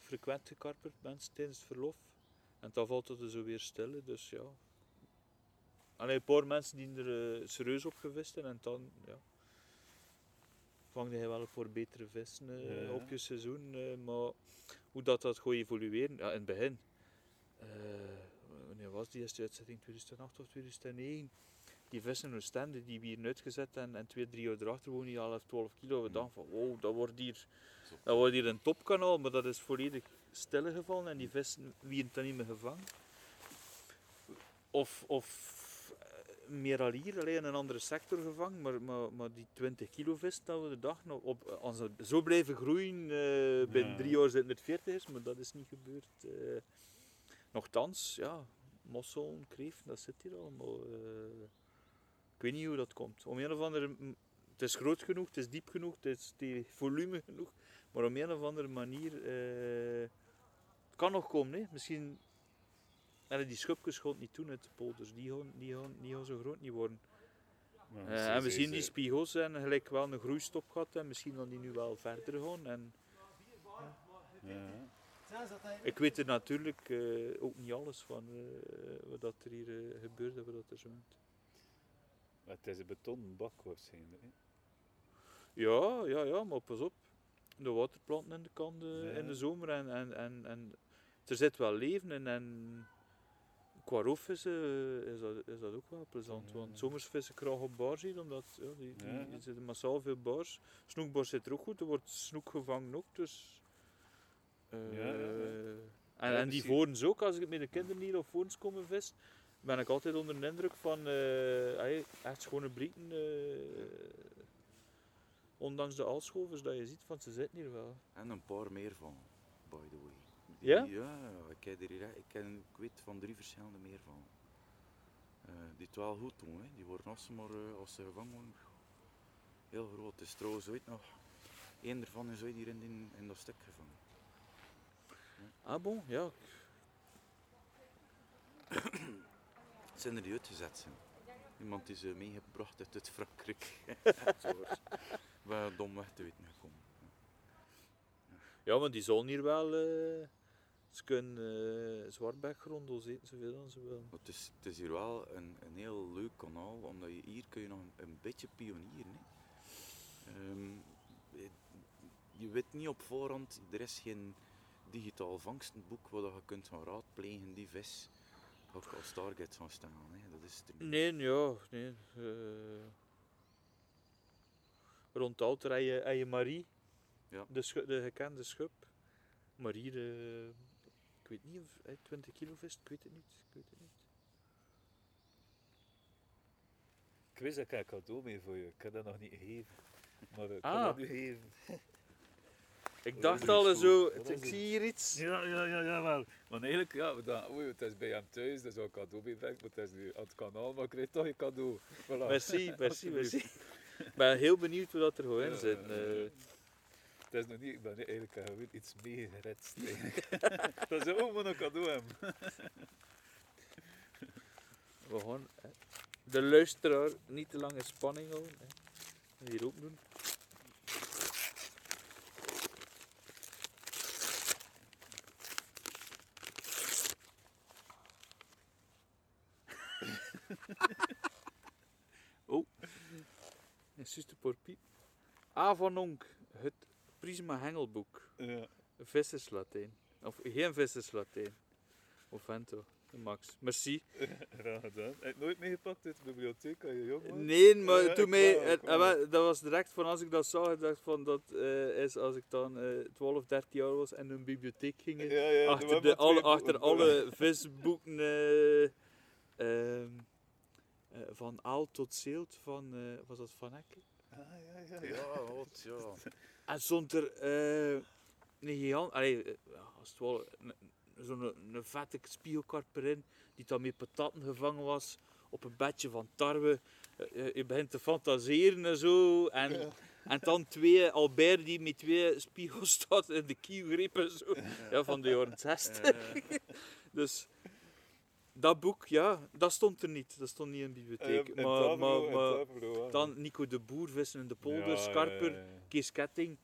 frequent gekarperd, mensen tijdens het verlof. En dan valt het er zo weer stil. Dus ja. Alleen een paar mensen die er eh, serieus op gevist hebben. En dan ja, vang je wel voor betere vissen eh, Ja. op je seizoen. eh, maar hoe dat, dat gaat evolueren, ja, in het begin. wanneer was die eerste uitzetting? 2008 of 2009? Die vissen in Oostende, die we hier uitgezet en, en twee, drie jaar erachter wonen die al 11, 12 kilo. We Mm. dachten van, wow, dat wordt hier, dat wordt hier een topkanaal, maar dat is volledig stilgevallen en die vissen wie het dan niet meer gevangen. Of, of meer al hier, alleen in een andere sector gevangen, maar, maar, maar die 20 kilo vis dat we de dag nog op, als ze zo blijven groeien, eh binnen Ja. drie jaar zitten het 40 is, maar dat is niet gebeurd. eh. nochtans, ja, mossel, kreeft, dat zit hier allemaal. eh. ik weet niet hoe dat komt. Om een of andere, het is groot genoeg, het is diep genoeg, het is die volume genoeg, maar om een of andere manier, eh, het kan nog komen, hè. misschien en die schubjes het niet doen uit de polders, die gaan, die gaan, die gaan zo groot niet worden. Eh, en we zien die spiegels en gelijk wel een groeistop gehad en misschien dan die nu wel verder gaan. En Ja. ik weet er natuurlijk eh, ook niet alles van eh, wat dat er hier eh, gebeurt en wat dat er zo het is een betonnen bak waarschijnlijk. Hè. Ja, ja, ja, maar pas op. De waterplanten in de kant Ja. in de zomer en, en, en, en er zit wel leven in. En qua roofvissen eh, is dat, is dat ook wel plezant. Ja. Want zomers vissen graag op baars hier, omdat ja, die, die, Ja. er zitten massaal veel baars. Snoekbaars zit er ook goed, er wordt snoek gevangen ook. Dus, eh, Ja, ja, ja. En, Ja, en die misschien- voorens ook, als ik met de kinderen hier op voorens komen vis, ben ik altijd onder de indruk van eh, echt schone brieten. eh, ondanks de aalschovers dat je ziet, van ze zitten hier wel. En een paar meer van, by the way. Ja? Ja, ik, heb er ik, ken, ik weet van drie verschillende meer van. Eh, die het wel goed doen, hè. die worden als ze, maar, eh, als ze gevangen worden, heel groot. Het is trouwens ooit nog, één ervan is ooit hier in, in, in dat stuk gevangen. Ah bon, ja. Het zijn er die uitgezet zijn. Iemand die ze meegebracht uit Frankrijk. Zo was wel dom weg te weten gekomen. Ja, maar die zullen hier wel... ze kunnen uh, zwartbekgrondels eten zoveel dan ze willen. Het, is, het is hier wel een, een heel leuk kanaal, omdat je hier kun je nog een, een beetje pionieren. Hè. Ehm, je- weet niet op voorhand, er is geen digitaal vangstenboek waar je kunt gaan raadplegen die vis ook als target van staan. Hè. Dat is. Nee, ja, nee. eh, rond Alter heb je, heb je Marie, Ja. de, de gekende schub. Maar hier, eh, weet niet of hij 20 kilo vist, ik weet het niet. Ik weet het niet. Ik wist dat ik een cadeau mee voor je. Ik kan dat nog niet geven. Maar ik kan Ah. dat nu geven. Ik dacht al zo, ik zie hier iets. Ja, ja, ja, ja, wel. Maar eigenlijk, ja, oei, het is bij hem thuis, dat is wel een cadeau bij maar het is nu aan het kanaal, maar ik krijg toch je cadeau. Voilà. Merci, merci, merci. Ik ben heel benieuwd hoe dat er gewoon in Ja, zit. ja, ja. eh. Het is nog niet, ik ben nu eigenlijk uh, weer iets eigenlijk. dat is ook maar een cadeau hebben. We gaan de luisteraar niet te lang in spanning houden. Hè. Hier ook doen. oh, een zuster porpiep. A van Onk, Prisma Hengelboek. Ja. Visserslatijn. Of geen visserslatijn. Of vento. Max. Merci. Graag gedaan. Heb je nooit meegepakt uit de bibliotheek je jong was? Nee, maar Ja, toen mij, eh, wel, dat was direct van als ik dat zag, ik dacht van dat eh, is als ik dan eh 12, 13 jaar was en in een bibliotheek ging. Ja, ja, achter, er de, alle, achter alle visboeken eh, ehm, eh, van Aal tot Zeelt van, eh, was dat Van Eck? Ah, ja, ja, ja. Ja, wat, ja. En stond er eh, een gigant, allee, eh, als het wel, zo'n een, vette spiegelkarper in, die dan met patatten gevangen was op een bedje van tarwe. Eh, je begint te fantaseren en zo. En, Ja. en dan twee Albert die met twee spiegels staat in de kiel grepen. Zo. Ja, van de jaren 60. Dus dat boek, ja, dat stond er niet. Dat stond niet in de bibliotheek. Maar, maar, ja. dan Nico de Boer, Vissen in de Polder, Ja, Skarper, ja. Kees Ketting.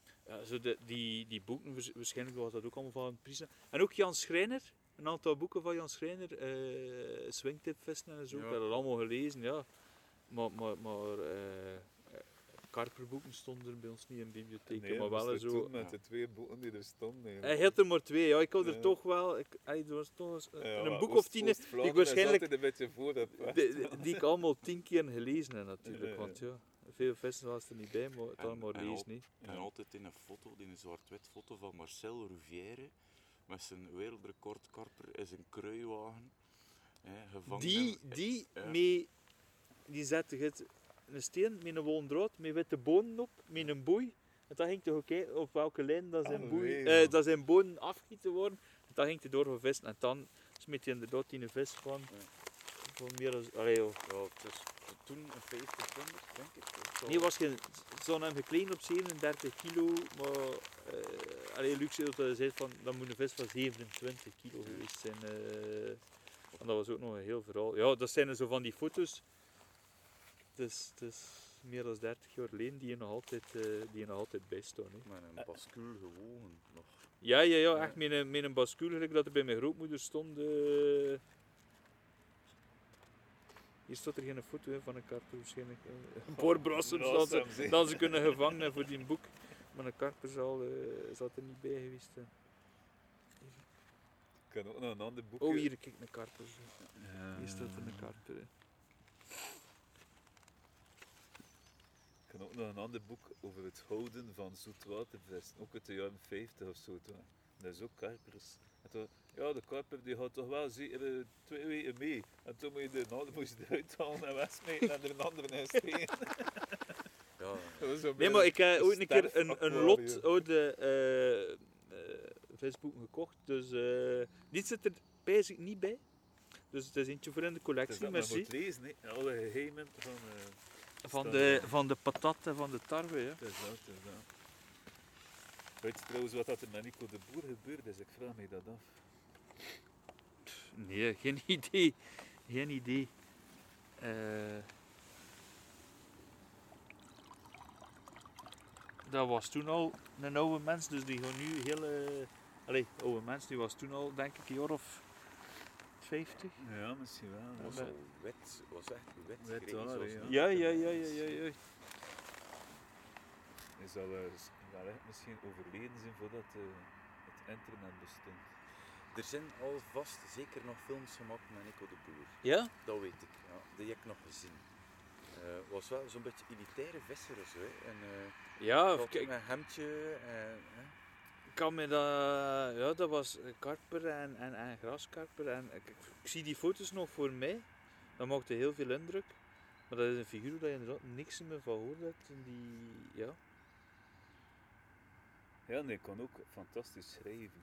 Zo de, die, die boeken, waars- waarschijnlijk was dat ook allemaal van Prisa. En ook Jan Schreiner, een aantal boeken van Jan Schreiner, eh Swingtipvissen en zo. Ik heb dat allemaal gelezen, ja. Maar, maar, maar eh, Karperboeken stonden er bij ons niet in bibliotheken, Nee, maar wel er zo. met de twee boeken die er stonden. Hij had er maar twee, ja. Ik had er Ja. toch wel, ik, hij was toch eens een, een boek Oost- of tien, ik waarschijnlijk- een beetje voor dat die, ik allemaal tien keer gelezen heb natuurlijk. Ja, ja. Want ja, veel vissen was er niet bij, maar het En- allemaal en al- lezen niet. En Ja. altijd in een foto, in een zwart-wit foto van Marcel Rouvière met zijn wereldrecord karper in zijn kruiwagen. Hè, gevangen Die, die, Ja. mee, die zette het een steen met een wollen draad, met witte bonen op, met een boei. En dan ging hij ook kijken op welke lijn dat zijn, boei, nee, eh, dat zijn bonen afgieten worden. En dan ging hij door voor vissen. En dan smeet hij inderdaad in een vis van, van meer dan... Allee. Ja, het is toen een 50 ponder, denk ik. zo. Nee, was geen, ze hadden hem gekleed op 37 kilo, maar uh, allee, Luc zei dat hij zei van, dat moet een vis van 27 kilo geweest zijn. eh. en dat was ook nog een heel verhaal. Ja, dat zijn er zo van die foto's. Het is, het is meer dan 30 jaar geleden die je nog altijd, eh, die je nog altijd bijstaan. Hè. Met een bascule gewogen nog. Ja, ja, ja, echt met een, met een bascule, gelijk dat er bij mijn grootmoeder stond. eh. Hier staat er geen foto hè, van een karper waarschijnlijk. eh. Boorbrassen naast dat ze, dat ze kunnen gevangen voor die boek. Maar een karper zal, eh, zal er niet bij geweest zijn. Ik kan ook nog een ander boek. Oh, hier, kijk, een karper. Ja. Hier staat er een karper. hè. Ook nog een ander boek over het houden van zoetwatervis. Ook uit de jaren 50 of zo. Dat is ook karpers. En toen, ja, de karper die gaat toch wel zeker eh, twee weken mee. En toen moet je de moest je eruit halen en wegsmijten en er een andere in steken. Ja, Dat was zo Nee, maar ik heb ooit een keer een, een lot oude eh, eh, visboeken gekocht. Dus eh dit zit er bijzonder niet bij. Dus het is eentje voor in de Het is collectie, dat merci. moet lezen, alle geheimen van... Van de, van de patat en van de tarwe. Ja. Het is dat, het is dat. Weet je trouwens wat dat er met Nico de Boer gebeurd is? Ik vraag me dat af. Nee, geen idee. Geen idee. Eh, dat was toen al een oude mens, dus die gewoon nu heel... allee, oude mens, die was toen al denk ik een jaar of 50. Ja, misschien wel. was maar- al wit, was echt wit. Wit grijs, haar, was ja. Ja, ja, ja, ja, ja. ja. Hij zal eh, wel echt misschien overleden zijn voordat eh, het internet bestond. Er zijn alvast zeker nog films gemaakt met Nico de Boer. Ja? Dat weet ik, ja. die heb ik nog gezien. Eh was wel zo'n beetje elitaire visser of zo. Hè. En, eh, Ja, of altijd kijk, met een hemdje. En, hè. Ik kan me dat... Ja, dat was karper en, en, en graskarper. En, ik, ik- zie die foto's nog voor mij. Dat maakte heel veel indruk. Maar dat is een figuur waar je inderdaad niks meer van hoort. Die, ja. Ja, nee, ik kan ook fantastisch schrijven.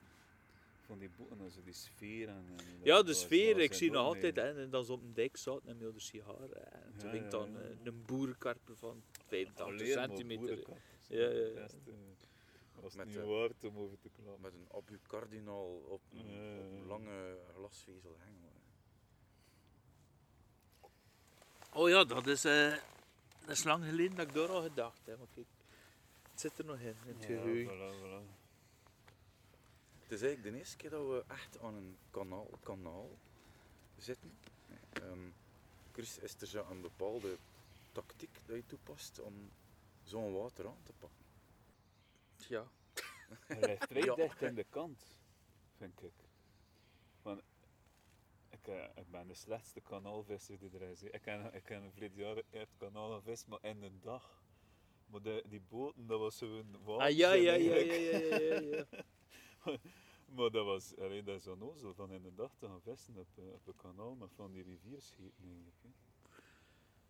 Van die boeken, also die sfeer en... en Ja, de sfeer, ik zie nog altijd, hè, en dan zo op een dijk zat en met de sigaar. En toen Ja, ging ja, dan eh, een boerenkarper van 85 Alleen maar centimeter. Ja, ja, ja. Met niet waard om over te klappen. Met een abu kardinaal op een, op een lange glasvezel hengel. hè. Oh ja, dat is, eh, dat is lang geleden dat ik daar al gedacht heb. Maar kijk, het zit er nog in, in het Ja, geheugen. voilà, voilà. Het is eigenlijk de eerste keer dat we echt aan een kanaal, kanaal zitten. Ehm, Chris, is er zo een bepaalde tactiek dat je toepast om zo'n water aan te pakken? Ja. Hij ligt vrij Ja. dicht in de kant, vind ik. Want ik eh, ik ben de slechtste kanaalvisser die er is. Ik ken, ik ken verleden jaar uit het kanaal gevist, maar in een dag. Maar de, die boten, dat was zo'n Ah ja, ja, ja, ja, ja, ja, ja. Maar dat was, alleen dat is onnozel, van in een dag te gaan vissen op, eh, op een kanaal met van die rivierschepen eigenlijk. Hè.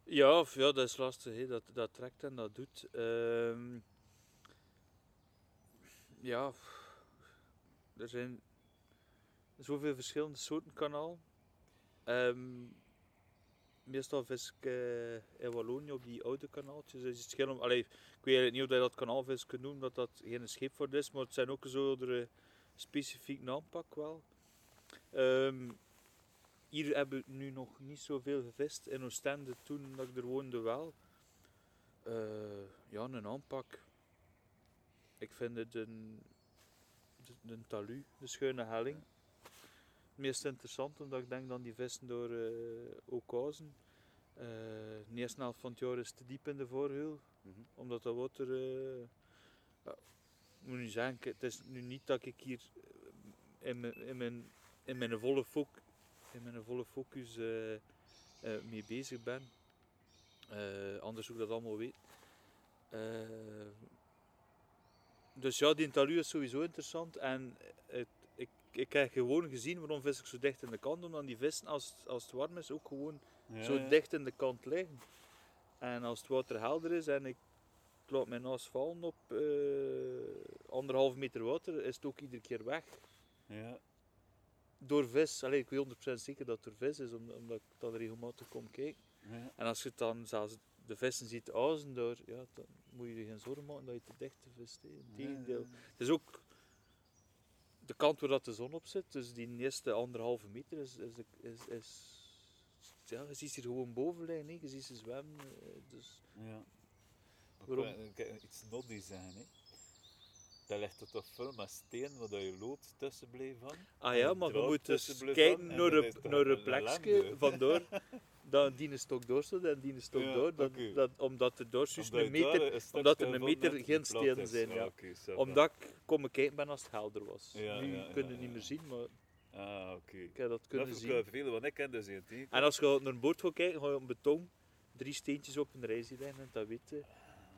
Ja, of ja, dat is lastig, hè. Dat, dat trekt en dat doet. Ehm, ja, er zijn zoveel verschillende soorten kanaal. Ehm, meestal vis ik eh, in Wallonië op die oude kanaaltjes. Dus het om- ik weet niet of je dat kanaalvis kunt noemen, dat dat geen scheepvaart is, maar het zijn ook zo eh, specifiek naampak wel. Ehm, hier hebben we nu nog niet zoveel gevist. In Oostende, toen dat ik er woonde, wel. Eh, ja, een aanpak. Ik vind het een, een talu, de schuine helling. Het meest interessant, omdat ik denk dat die vissen door uh, de eerste helft van het jaar is te diep in de voorhul, Mhm. omdat dat water. eh, ja, ik moet nu zeggen, het is nu niet dat ik hier in mijn, in mijn, in mijn volle focus in mijn volle focus mee bezig ben. Eh, anders zou ik dat allemaal weten. Dus ja, die talu is sowieso interessant. En het, ik, ik heb gewoon gezien waarom vis ik zo dicht in de kant. Omdat die vissen, als, als het warm is, ook gewoon Ja, zo ja. dicht in de kant liggen. En als het water helder is en ik laat mijn naast vallen op eh, anderhalf meter water, is het ook iedere keer weg Ja, door vis. Allee, ik weet 100% zeker dat het door vis is, om- omdat ik dan regelmatig kom kijken. ja. En als je dan zelfs de vissen ziet auzen door, ja, dan moet je je geen zorgen maken dat je te dicht vist. hè. Integendeel. Ja, Het is ook de kant waar dat de zon op zit, dus die eerste anderhalve meter is, is, is, is ja, je ziet ze hier gewoon boven liggen, hè. je ziet ze zwemmen. eh, Dus, Ja. Maar Waarom? Ik wil iets noddy zeggen. Hè. Dat ligt tot toch veel met steen waar je lood tussen bleef van. ah ja, maar je moet dus kijken naar een, naar een plekje vandoor. Dat die een stok doorstaat en die een stok Ja, door. Dat, dat, omdat door juist Omdat een meter, stukje omdat er een meter geen stenen zijn, Ah, ja. ça va. omdat ik komen kijken ben als het helder was. Ja, nu ja, kun je ja, niet ja. meer zien, maar Ah, oké. ik heb dat Dat kunnen verklaart zien. veel, want ik ken dus tegen. En als je naar een boot gaat kijken, ga je op beton drie steentjes op een rij zien en dat weet je.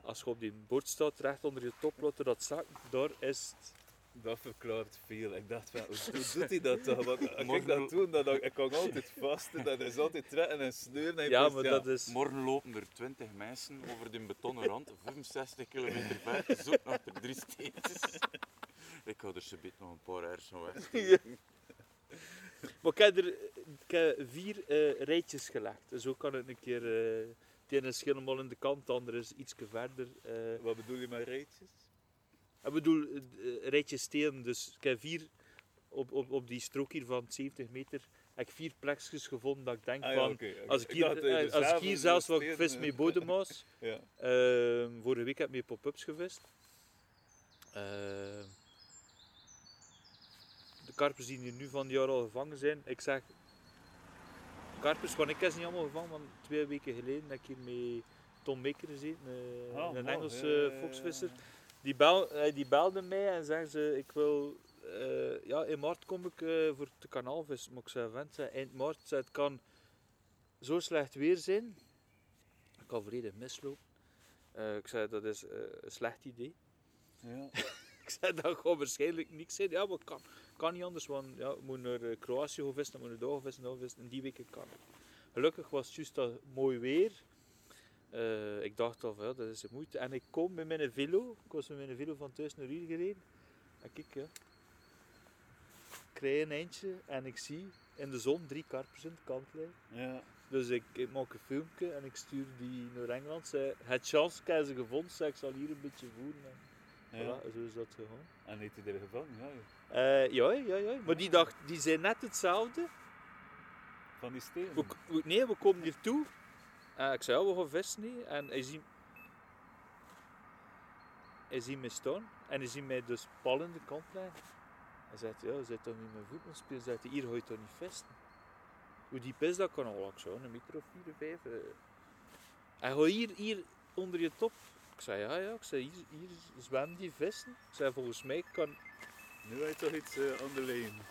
Als je op die boot staat, recht onder je top, laat je dat zakken, daar is het. Dat verklaart veel. Ik dacht van, hoe doet- hij dat toch? Want als ik dat doe, dan ik kan altijd vast en dat is altijd trekken en sleuren. En Ja, maar dat is... Morgen lopen er 20 mensen over de betonnen rand, 65 kilometer ver, zoek naar de drie steentjes. Ik had er zometeen nog een paar hersen weg. Ja. Maar ik heb er ik heb vier eh, rijtjes gelegd. Zo kan het een keer... eh het ene is helemaal in de kant, het andere is iets verder. eh. Wat bedoel je met rijtjes? Ik bedoel, eh, rijtjes stenen. Dus ik heb vier, op, op, op die strook hier van 70 meter, heb ik vier plekjes gevonden dat ik denk Ah, ja, van... Als ik hier, eh, eh, als ik hier zelfs wat vis eh. met bodemmaas... Ja. Ehm, vorige week heb ik met pop-ups gevist. Ehm, de karpers die hier nu van het jaar al gevangen zijn, ik zeg karpers, want ik heb ze niet allemaal gevangen, want twee weken geleden heb ik hier met Tom Baker gezeten, eh, Ah, een. Engelse Ja, ja. Die, bel, eh, die belde mij en zei ze, ik wil, eh, ja in maart kom ik eh, voor de kanaalvis. Maar ik zei, vent, zei, eind maart, zei, het kan zo slecht weer zijn. Ik kan volledig mislopen. Ik zei, dat is een slecht idee. Ja. Ik zei, dat gaat waarschijnlijk niks zijn. Ja, maar kan, kan niet anders, want ja, we moeten naar Kroatië gaan vissen, dan moeten we daar gaan vissen, gaan vissen. En die weken kan. Gelukkig was het juist dat mooi weer. Eh, ik dacht al, ja, dat is de moeite. En ik kom met mijn velo, ik was met mijn velo van thuis naar hier gereden. En kijk, ja. Ik krijg een eindje en ik zie in de zon drie karpers in de kant liggen. ja. Dus ik, ik maak een filmpje en ik stuur die naar Engeland. Zei, het chance, ik heb ze gevonden, zei, ik zal hier een beetje voeren. En ja. voilà, zo is dat gegaan. En heeft hij er gevangen? Ja, ja. Eh, ja, ja, ja. Maar die dacht, die zijn net hetzelfde. Van die stenen. We, k- we- nee, we komen hier toe. Eh, ik zei, we gaan vissen. hè. En hij ziet... Hij ziet mij staan. En hij ziet mij dus pal in de kant liggen. Hij zegt, ja, zit toch niet met voetbal spelen? Hij zegt, hier je toch niet vesten? Hoe diep is dat? Kan al ik zo, een meter of vier, vijf. eh. Hij gaat hier, hier onder je top. Ik zei, ja, ja. Ik zei, hier, hier zwemmen die vissen. Ik zei, volgens mij kan... Nu heb je toch iets lijn.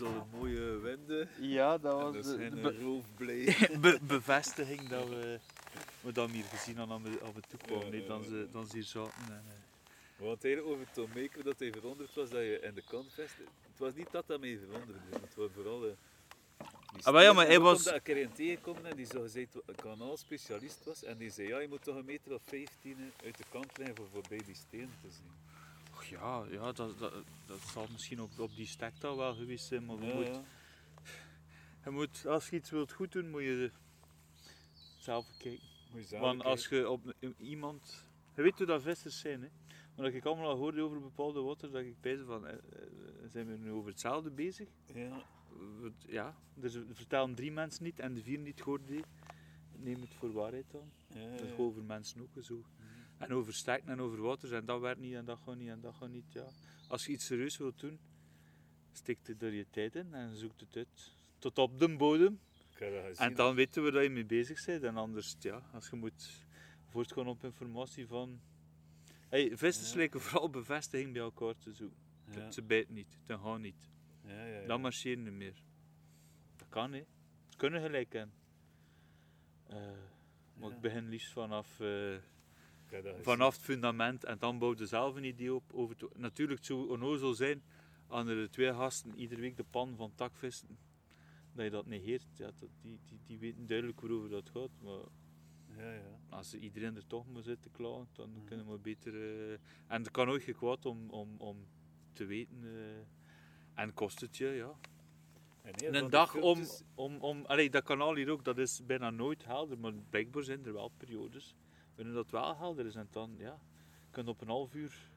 Al een mooie wende. Ja, dat En was dat de, zijn de een be- roofblij. be- bevestiging dat we, we dat hier gezien hadden aan we, aan we toekwamen. Ja, dan, ze, dan ze hier zaten. En, eh, Want eigenlijk over Tom Maker dat hij veranderd was, dat je in de kantfest... Het was niet dat dat mij veranderde, het was vooral... eh, die Ah, maar ja, maar hij was- omdat ik er een tegenkwam en die zo gezegd kanaalspecialist was. En die zei, ja, je moet toch een meter of 15 uit de kant liggen voor voorbij die steen te zien. Ja, ja dat, dat, dat zal misschien op, op die stektaal wel geweest zijn. Maar je Ja, moet, ja. je moet, als je iets wilt goed doen, moet je zelf kijken. Moet je zelf Want als je op iemand... Je weet hoe dat vissers zijn, hè. Maar dat ik allemaal al hoorde over bepaalde water, dat ik bezig van... eh, eh, zijn we nu over hetzelfde bezig? Ja, Ja, dus vertellen drie mensen niet en de vier niet hoorde die. Neem het voor waarheid dan. ja, Dat is gewoon over mensen ook zo. En over sterkte en over water en dat werkt niet en dat gaat niet en dat gaat niet. Ja. Als je iets serieus wilt doen, steekt het er je tijd in en zoekt het uit. Tot op de bodem. En dan weten we dat je mee bezig bent. En anders, ja, als je moet voortgaan op informatie van... Hey, vissers Ja. lijken vooral bevestiging bij elkaar te zoeken. Ja, Ze bijten niet, ze gaan niet. ja, ja, ja. Dan marcheren niet meer. Dat kan, hè. Ze kunnen gelijk hebben. Eh, maar ik begin liefst vanaf, eh, Vanaf het fundament en dan bouw je zelf een idee op. Over het- natuurlijk, het zou onnozel zijn aan er twee gasten iedere week de pan van takvissen, dat je dat negeert. Ja, dat, die, die, die weten duidelijk waarover dat gaat. Maar Ja, ja. als iedereen er toch moet zitten klagen, dan Mhm. kunnen we beter... eh, en het kan ooit gekwaad om, om, om te weten... eh, en kost het je, ja. En een de dag om, om, om allee, dat kanaal hier ook, dat is bijna nooit helder, maar blijkbaar zijn er wel periodes waarin dat wel helder is. En dan, ja, je kunt op een half uur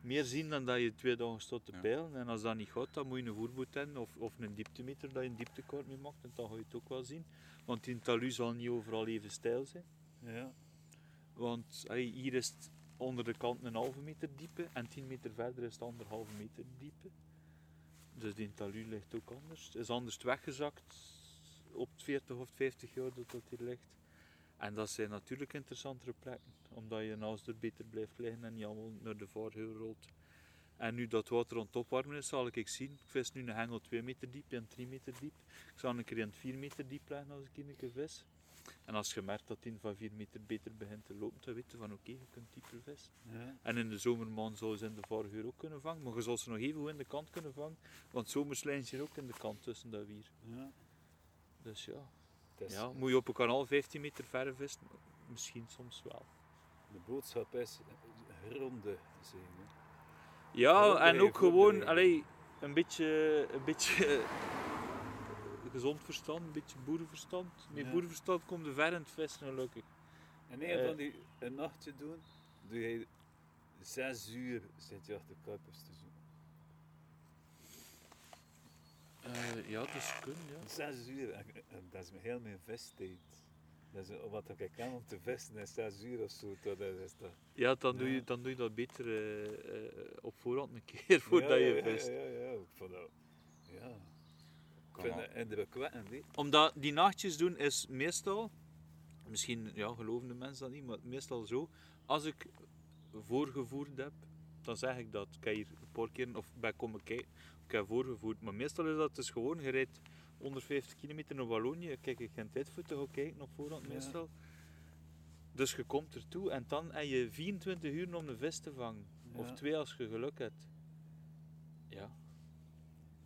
meer zien dan dat je twee dagen staat te Ja. peilen. En als dat niet gaat, dan moet je een voerboot hebben of, of een dieptemeter dat je een dieptekaart mee maakt. En dan ga je het ook wel zien. Want die talu zal niet overal even stijl zijn. Ja, Want allee, hier is het onder de kant een halve meter diepe en 10 meter verder is het anderhalve meter diepe. Dus die talu ligt ook anders. Het is anders weggezakt op het 40 of 50 jaar dat dat hier ligt. En dat zijn natuurlijk interessantere plekken, omdat je naast er beter blijft liggen en niet allemaal naar de vaargeul rolt. En nu dat water aan het opwarmen is, zal ik zien. Ik vis nu een hengel 2 meter diep en 3 meter diep. Ik zal een keer in het 4 meter diep leggen als ik een keer vis. En als je merkt dat die van 4 meter beter begint te lopen, dan weet je van oké, je kunt dieper vissen. ja. En in de zomermaand zou ze in de vargeur ook kunnen vangen, maar je zal ze nog even goed in de kant kunnen vangen, want zomers liggen ze hier ook in de kant tussen dat wier. ja. Dus ja, Ja moet je op een kanaal 15 meter verre vissen? Misschien soms wel. De boodschap is gronde zijn. Hè. Ja, en ook gewoon allee, een beetje, een beetje eh, gezond verstand, een beetje boerenverstand. Met Ja. boerenverstand komt er ver in het vissen gelukkig. En een Eh. van die een nachtje doen, doe je zes uur zit je achter karpers te zoeken. Eh, ja, dat is kunnen, ja. Zes uur, dat is heel mijn vesttijd. Dat is wat ik kan om te vesten in zes uur of zo. Dat is dat. Ja, dan doe je, dan doe je dat beter eh, eh, op voorhand een keer voordat ja, je ja, vist. Ja, ja, ja. Ik vond dat. Ja. Ik vind hè. Omdat die nachtjes doen is meestal, misschien ja, geloven de mensen dat niet, maar meestal zo. Als ik voorgevoerd heb, dan zeg ik dat. Ik heb hier een paar keer of bij komen kijken, ik heb voorgevoerd. Maar meestal is dat dus gewoon, je rijdt 150 kilometer naar Wallonië, kijk ik geen tijd voor te gaan kijken op voorhand Ja. meestal. Dus je komt ertoe en dan heb je 24 uur om een vis te vangen. Of twee als je geluk hebt. Ja.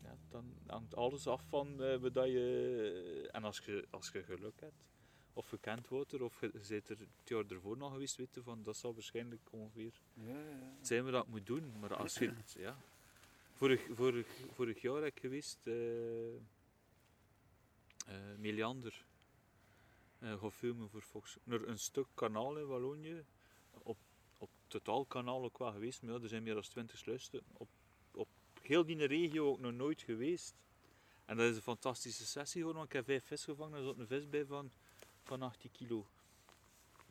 ja dan hangt alles af van wat dat je... En als je, als je geluk hebt, of je kent water, of je, je bent er het jaar ervoor nog geweest, weten van, dat zal waarschijnlijk ongeveer Ja, ja. zijn we dat moet doen. Maar als je... ja. Vorig, vorig, jaar heb ik geweest... Meliander. eh gaan filmen voor Fox. Naar een stuk kanaal in Wallonië. Op, op totaal kanaal ook wel geweest, maar ja, er zijn meer dan 20 sluizen. Op, op heel die regio ook nog nooit geweest. En dat is een fantastische sessie gewoon, want ik heb vijf vis gevangen. Er zat een vis bij van, van 18 kilo.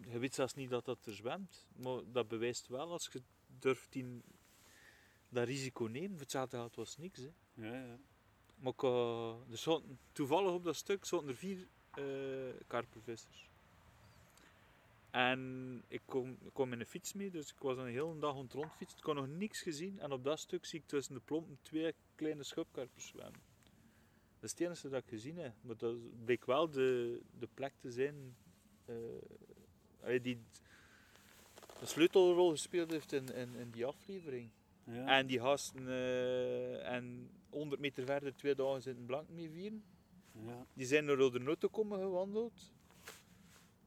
Je weet zelfs niet dat dat er zwemt, maar dat bewijst wel als je durft die, dat risico nemen. Voor hetzelfde geld was niks. Hè. ja, ja. Maar ik, eh, er zaten, toevallig op dat stuk zaten er vier eh karpervissers. En ik kom, ik kwam met een fiets mee, dus ik was een hele dag rondfietsen. Ik had nog niks gezien. En op dat stuk zie ik tussen de plompen twee kleine schubkarpers zwemmen. Dat is het enige dat ik gezien heb. Maar dat bleek wel de, de plek te zijn allee, die de sleutelrol gespeeld heeft in, in, in die aflevering. Ja. En die gasten eh, en 100 meter verder twee dagen zitten blank mee vieren. ja. Die zijn door de noten komen gewandeld.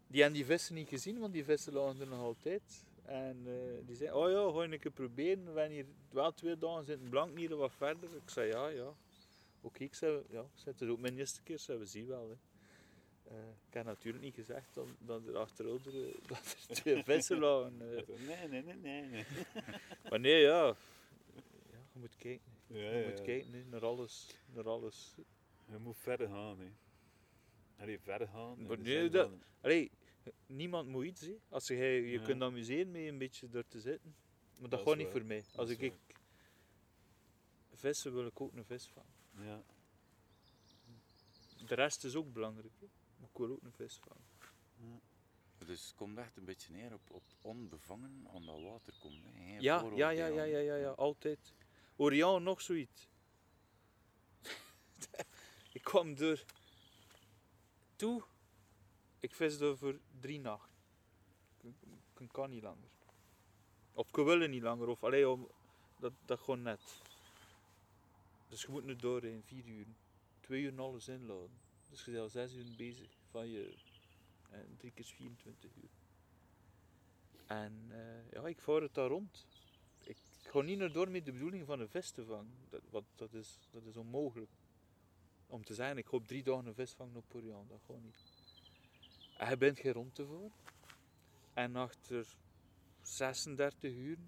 Die hebben die vissen niet gezien, want die vissen lagen er nog altijd. En eh, die zei, oh ja, ga je een keer proberen. We hebben hier wel twee dagen zitten blank hier wat verder. Ik zei, ja, ja. Oké, ik zei, ja, ik zei, het is ook mijn eerste keer, zei, we zien wel. Hè. Eh, ik heb natuurlijk niet gezegd dat, dat er achterover eh, dat er twee vissen lagen. eh. Nee, nee, nee, nee. nee. maar nee, ja. ja. Je moet kijken. Ja, Je ja. moet kijken naar alles. Naar alles. Je moet verder gaan, hè. Allee, verder gaan. Maar nee, dat- Allee, niemand moet iets. Hè. Als je, je kunt amuseren met een beetje er te zitten. Maar dat, Dat gaat niet voor mij. Als ik, ik vissen wil ik ook een vis vangen. Ja. De rest is ook belangrijk. Maar ik wil ook een vis vangen. Dus het komt echt een beetje neer op, op onbevangen aan dat water komen. Hè. Ja, ja, ja, ja, ja, ja, ja, altijd. Orion nog zoiets. ik kwam er toe. Ik vis er voor drie nachten. Ik, ik kan niet langer. Of ik wil niet langer. Of allee, om, dat, dat gewoon net. Dus je moet nu door in vier uur. Twee uur alles inladen. Dus je bent al zes uur bezig van je. En drie keer is 24 uur. En eh, ja, ik voer het daar rond. Ik ga niet naar door met de bedoeling van een vis te vangen. Dat, wat, dat, is, dat is onmogelijk. Om te zeggen, ik ga op drie dagen een vis vangen op Orion. Dat gaat niet. En je bent geen rond te voeren. En achter 36 uur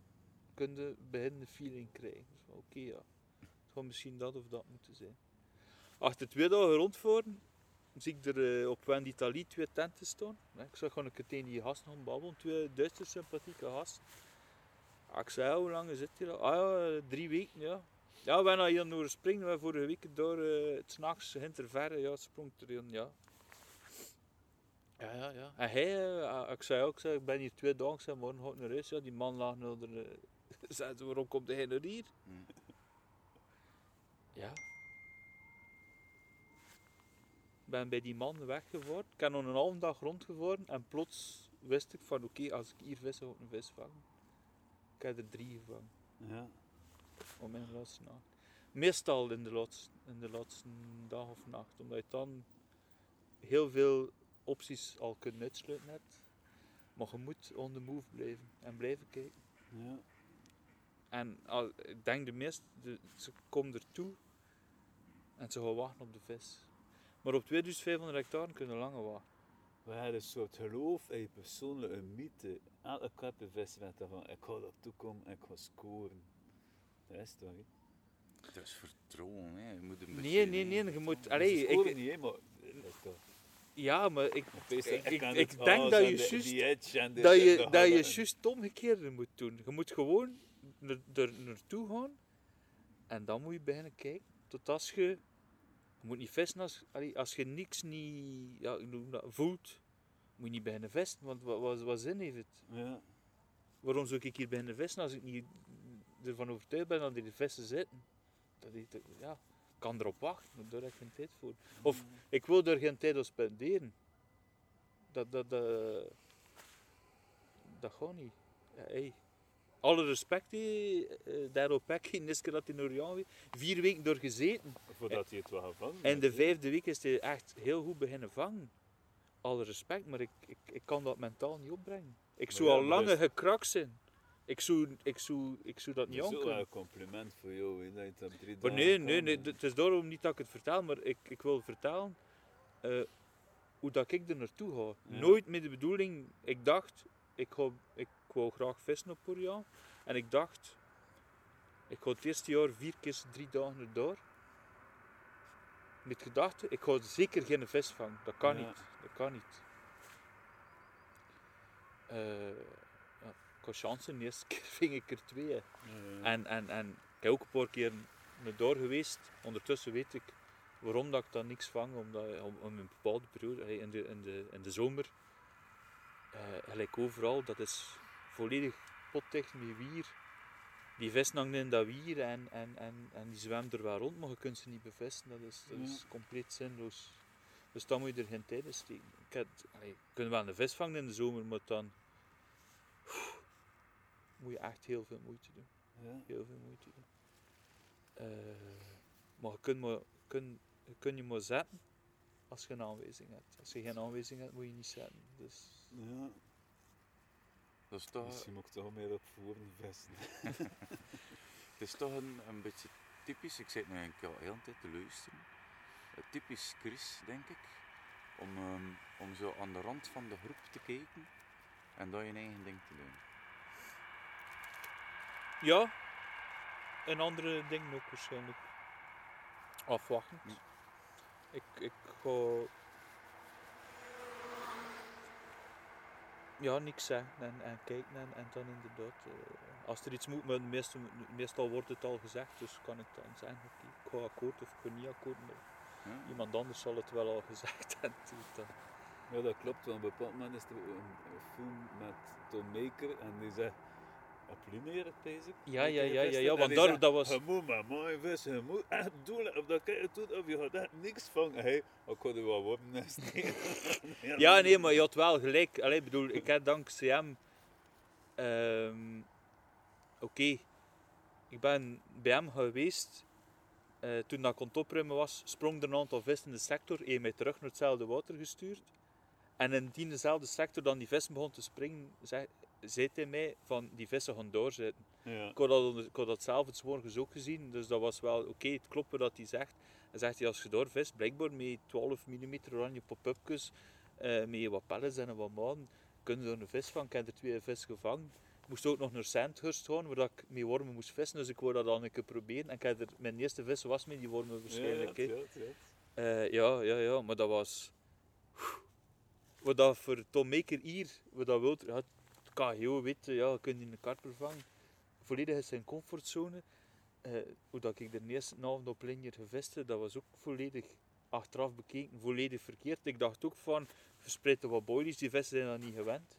kun je beginnen de feeling krijgen. Dus Oké, ja. Het gaat misschien dat of dat moeten zijn. Achter twee dagen rondvoeren, zie ik er eh, op Wendy Italie twee tenten staan. Ik zag gewoon een keer die gasten gaan babbelen, twee Duitse sympathieke gasten. Ik zei, hoe lang het hier al? Ah ja, drie weken, ja. Ja, we hebben hier springen, we vorige week door eh, het s'nachts hinter verre, ja, sprong erin, ja. Ja, ja, ja. En hij, eh, ik zei ook, ik, zei, ik ben hier twee dagen, ik zei, morgen ga ik naar huis. Ja, die man lag nou er, eh, zei ze, waarom komt hij naar hier? Hmm. Ja. Ik ben bij die man weggevorderd. Ik heb nog een halve dag rondgevorderd en plots wist ik van oké, als ik hier vis ga ik een vis vangen. Ik heb er drie gevangen Ja. op mijn laatste nacht. Meestal in de laatste, in de laatste dag of nacht, omdat je dan heel veel opties al kunt uitsluiten hebt. Maar je moet on the move blijven en blijven kijken. Ja. En al, ik denk de meeste, de, ze komen ertoe en ze gaan wachten op de vis. Maar op 2500 hectare kunnen langer wachten. We hebben een soort geloof in je persoonlijke mythe. Elke kappenvis weet daarvan, ik ga er toekomen en ik ga scoren. Dat is toch, hè? Dat is vertrouwen. Hè. Je moet een beetje... Nee, nee, nee, je moet... Allee, ik, niet, hè, maar dat ja, maar ik, ik, dat- ik, denk haas dat en je juist die edge en dit dat en je, dat dat je en- juist het omgekeerde moet doen. Je moet gewoon er, er naartoe gaan en dan moet je beginnen kijken. Tot als je, je moet niet vissen als, als je niks niet ja, ik noem dat, voelt, moet je niet beginnen vissen, want wat, wat, wat zin heeft het? Ja. Waarom zou ik hier beginnen vissen als ik niet ervan overtuigd ben dat die vissen zitten? Dat ik, ja, kan erop wachten, maar daar heb ik geen tijd voor. Of ik wil er geen tijd op spenderen. Dat, dat, dat, dat gaat niet. Ja, hey. Alle respect, hey, eh, keer dat in weer vier weken door gezeten. Voordat hij het wel gevangen En de vijfde week is hij echt heel goed beginnen vangen. Alle respect, maar ik, ik, ik kan dat mentaal niet opbrengen. Ik zou ja, al lange dat gekrakt zijn. Ik zou, ik zou, ik zou dat niet Dat is een compliment voor jou, hè, dat je het drie Maar nee, nee, nee, het is daarom niet dat ik het vertel, maar ik, ik wil vertellen eh, hoe dat ik er naartoe ga. Ja. Nooit met de bedoeling, ik dacht, ik, ga, ik wou graag vissen op Orion. En ik dacht, ik ga het eerste jaar vier keer drie dagen erdoor. Met gedachte, ik ga zeker geen vis vangen. Dat kan Ja. niet. Dat kan niet. Eh, ja, ik had chansen, de eerste keer ving ik er twee. Ja. En, en, en ik heb ook een paar keer door geweest. Ondertussen weet ik waarom dat ik dan niks vang. Omdat om, om een bepaalde periode, in de, in de, in de zomer, eh, gelijk overal, dat is volledig potdicht met wier. die vissen hangen in dat wier en, en, en, en die zwemmen er wel rond, maar je kunt ze niet bevissen. Dat is, dat is Ja. compleet zinloos. Dus dan moet je er geen tijd in steken. Ik heb, allee, je kunt wel een vis vangen in de zomer, maar dan moet je echt heel veel moeite doen. Ja. Heel veel moeite doen. Eh, maar je kunt, maar, kun, je maar zetten als je een aanwijzing hebt. Als je geen aanwijzing hebt, moet je niet zetten. Dus, ja. Dat is toch, Misschien moet ik toch meer op voeren vesten. het is toch een, een beetje typisch, ik zit nu eigenlijk al heel tijd te luisteren. Typisch Chris, denk ik. Om, ehm, om zo aan de rand van de groep te kijken en dan je eigen ding te doen. Ja, en andere dingen ook waarschijnlijk. Afwachtend. Ja. Ik, ik ga. Ja, niks zeggen en, en kijken en, en dan inderdaad. eh, als er iets moet, maar meestal, meestal wordt het al gezegd, dus kan ik dan zeggen: oké, ik ga akkoord of ik ga niet akkoord. Maar Ja? iemand anders zal het wel al gezegd hebben. dan. Ja, dat klopt. Want op een bepaald moment is er een, een film met Tom Maker en die zegt Aplineer, bezig. Ja, ja, ja, ja, ja, want daar, dat was. Je moet maar mooi vissen, je moet echt doen, of dat kan je doen, of je gaat echt niks vangen. Hey, ik ga er wel worden. Ja, nee, maar je had wel gelijk. Allee, ik bedoel, ik heb dankzij hem. ehm, Oké, ik ben bij hem geweest. eh, toen dat het opruimen was, sprong er een aantal vissen in de sector. Heeft mij terug naar hetzelfde water gestuurd. En in diezelfde sector dan die vissen begon te springen, zei, zei hij mij van die vissen gaan doorzitten. Ja. Ik had dat, ik had dat zelf het morgens ook gezien, dus dat was wel oké, het klopt wat hij zegt. Hij zegt, hij als je daar vist, blijkbaar met 12 mm oranje pop-upjes, eh, met wat pellets en wat maanden, kun je er een vis van. Ik heb er twee vis gevangen. Ik moest ook nog naar Sandhurst gaan, waar ik met wormen moest vissen, dus ik wou dat dan een keer proberen. En ik er, mijn eerste vis was met die wormen waarschijnlijk. Ja, ja, ja. Eh, ja, ja, ja, maar dat was... Wat dat voor Tom Maker hier, wat dat wil, ja, het KGO weet, ja, je kunt in een karper vangen. Volledig in zijn comfortzone. Eh, hoe dat ik de eerste avond op Linjer gevist heb, dat was ook volledig achteraf bekeken, volledig verkeerd. Ik dacht ook van, verspreid er wat boilies, die vissen zijn dat niet gewend.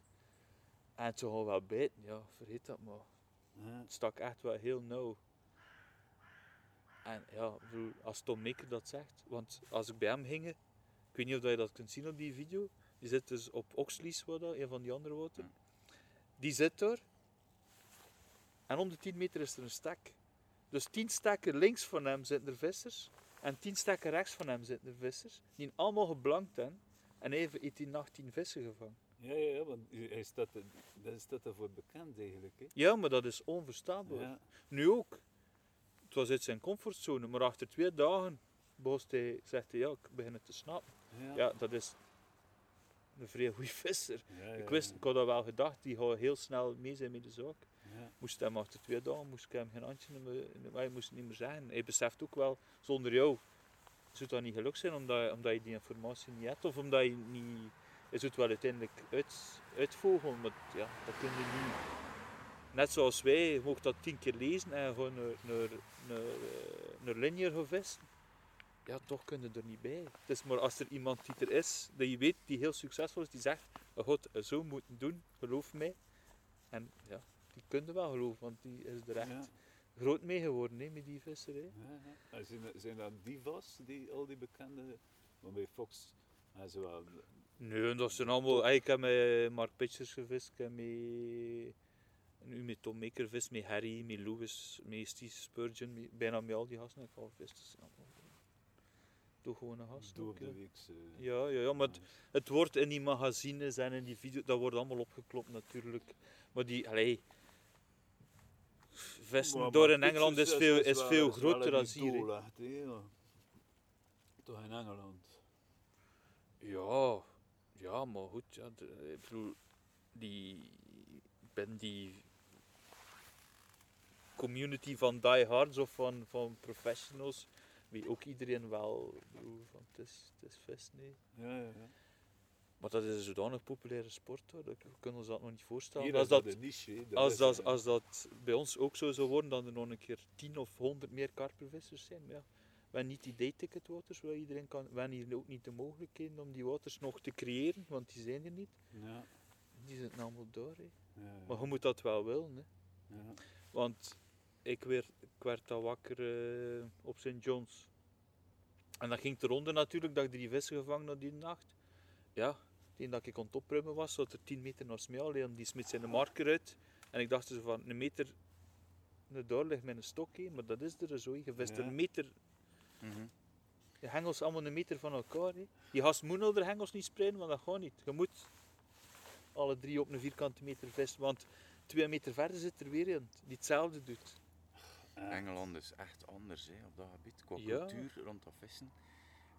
En het zou wel bijten, ja, vergeet dat maar. Ja. Het stak echt wel heel nauw. En ja, als Tom Maker dat zegt, want als ik bij hem ging, ik weet niet of je dat kunt zien op die video, die zit dus op Oxleys, wat dat, een van die andere water. Die zit daar. En om de 10 meter is er een stek. Dus 10 stekken links van hem zitten er vissers. En 10 stekken rechts van hem zitten er vissers. Die allemaal geblankt zijn. En even heeft hij nacht 10 vissen gevangen. Ja, ja, ja, want hij staat, er- daar staat ervoor bekend eigenlijk. Hè. Ja, maar dat is onverstaanbaar. Ja. Nu ook. Het was uit zijn comfortzone, maar achter twee dagen boos hij, zegt hij, ja, ik begin het te snappen. Ja. Ja, dat is een vrij goede visser. Ja, Ik wist, ik had dat wel gedacht, die gaat heel snel mee zijn met de zaak. Moest hem achter twee dagen, moest ik hem geen handje meer, hij moest het niet meer zeggen. Hij beseft ook wel, zonder jou zou dat niet gelukt zijn, omdat, omdat je die informatie niet hebt, of omdat je niet... Je zou het wel uiteindelijk uit, uitvogelen, maar ja, dat kun je niet... Net zoals wij, je mag dat tien keer lezen en gewoon naar, naar, naar, eh, naar gaan vissen. Ja, toch kun je er niet bij. Het is maar als er iemand die er is, dat je weet, die heel succesvol is, die zegt, gaat het zo moeten doen, geloof mij. En ja, die kun je wel geloven, want die is er echt Ja. groot mee geworden, hè, met die visserij. Ja, ja. En Zijn, dat- zijn dat divas, die, al die bekende? Want bij Fox hebben ze wel... Nee, dat zijn allemaal... ah, Ik heb met Mark Pitchers gevist, ik heb met... Nu met Tom Maker vis, met Harry, met Lewis, met Steve Spurgeon, met, bijna met al die gasten heb ik al allemaal toch gewoon een gast. door de ja. Ja, ja, ja, maar het, het wordt in die magazines en in die video's, dat wordt allemaal opgeklopt natuurlijk. Maar die, allee... Vesten door in Engeland is veel, is veel groter dan hier. Toch in Engeland. Ja, ja, maar goed, ja, de- ik bedoel, die, ben die community van diehards of van, van professionals, weet ook iedereen wel, van het is, het is vis, nee. Ja, ja, ja. Maar dat is een zodanig populaire sport, hoor, dat we kunnen ons dat nog niet voorstellen. Hier als dat, niche. Dat als, dat, als dat bij ons ook zo zou worden, dan er nog een keer 10 of 100 meer karpervissers zijn. Maar ja, we hebben niet die dayticket waters, waar iedereen kan. We hebben hier ook niet de mogelijkheden om die waters nog te creëren, want die zijn er niet. Ja, Die zitten allemaal door. Hè. ja, ja. Maar je moet dat wel willen. Hè. ja. Want ik werd, ik werd dan wakker eh, op St. John's. En dan ging het eronder natuurlijk dat ik drie vissen gevangen had die nacht. Ja, die dat ik het opruimen was, zat er 10 meter naar mij alleen die smit zijn marker uit. En ik dacht zo van, een meter naar daar ligt met een stok, hé, maar dat is er zo. Je vist Ja. een meter, Mhm. de hengels allemaal een meter van elkaar. Gast moet nou de hengels niet spreiden, want dat gaat niet. Je moet alle drie op een vierkante meter vissen, want twee meter verder zit er weer een die hetzelfde doet. Engeland is echt anders hè, op dat gebied. Qua Ja. cultuur rond dat vissen.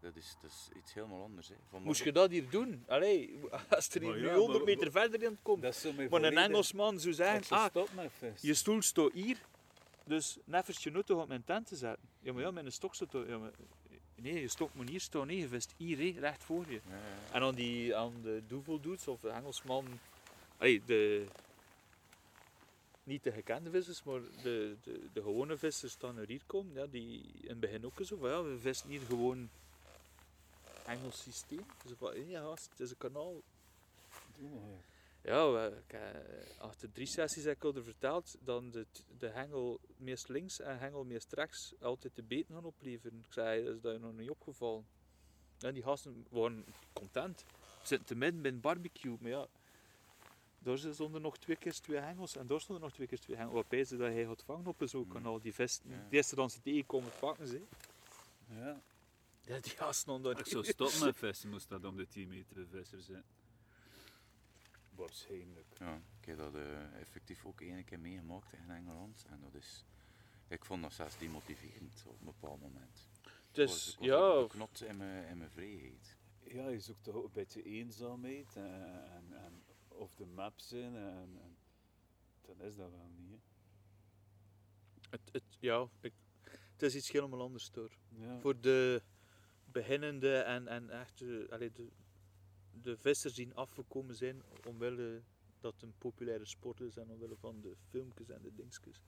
Dat is, dat is iets helemaal anders. Hè. Moest je dat hier doen? Allee, als er hier Maar nu ja, 100 maar- meter verder in komt. Dat Maar een Engelsman zou zeggen, ze ah, stop met vis. je stoel staat hier, dus neffers je noten op mijn tent te zetten. Ja, maar ja, met een stok staat ja, maar, Nee, je stok moet hier staan, nee, je vist hier, hè, recht voor je. Ja, ja. En aan, die, aan de doeveldoets of de Engelsman, allee, de, niet de gekende vissers, maar de, de, de gewone vissers die naar hier komen, ja, die in het begin ook zo van, ja, we vissen hier gewoon Engels systeem. Zo van, ja, het is een kanaal. Ja, we, eh, achter drie sessies heb ik al er verteld, dan de, de hengel meest links en hengel meest rechts altijd de beten gaan opleveren. Ik zei, is dat je nog niet opgevallen? Ja, die gasten waren content. We zitten te midden bij een barbecue, maar ja, daar stonden nog twee keer twee hengels en daar stonden nog twee keer twee hengels. Wat pijzen dat hij gaat vangen op zo'n Mm. kanaal, die vesten. Ja. Die eerste dan ze tegenkomen, pakken ze. Ja. Ja, die gasten stonden Ik zou stoppen met vissen, moest dat om de 10 meter visser zijn. Waarschijnlijk. Ja, ik heb dat eh, effectief ook één keer meegemaakt in Engeland. En dat is... Ik vond dat zelfs demotiverend op een bepaald moment. Dus ik was ja, geknot in mijn, in mijn vrijheid. Ja, je zoekt toch ook een beetje eenzaamheid en, en, en of de map zijn en, en dan is dat wel niet. het, het, ja ik, het is iets helemaal anders hoor. Hè. Ja. voor de beginnende en, en echt eh, allee, de, de vissers die afgekomen zijn omwille dat het een populaire sport is en omwille van de filmpjes en de dingetjes.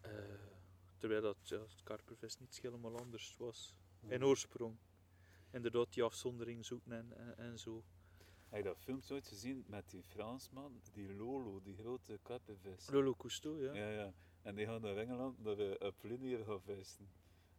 Eh, terwijl dat ja, het karpervis niet helemaal anders was in oorsprong. Inderdaad, die afzondering zoeken en, en, en zo. Heb je dat filmpje ooit gezien met die Fransman, die Lolo, die grote kappenvis? Lolo Cousteau, ja. Ja, ja. En die gaan naar Engeland naar uh, Plinier gaan vissen.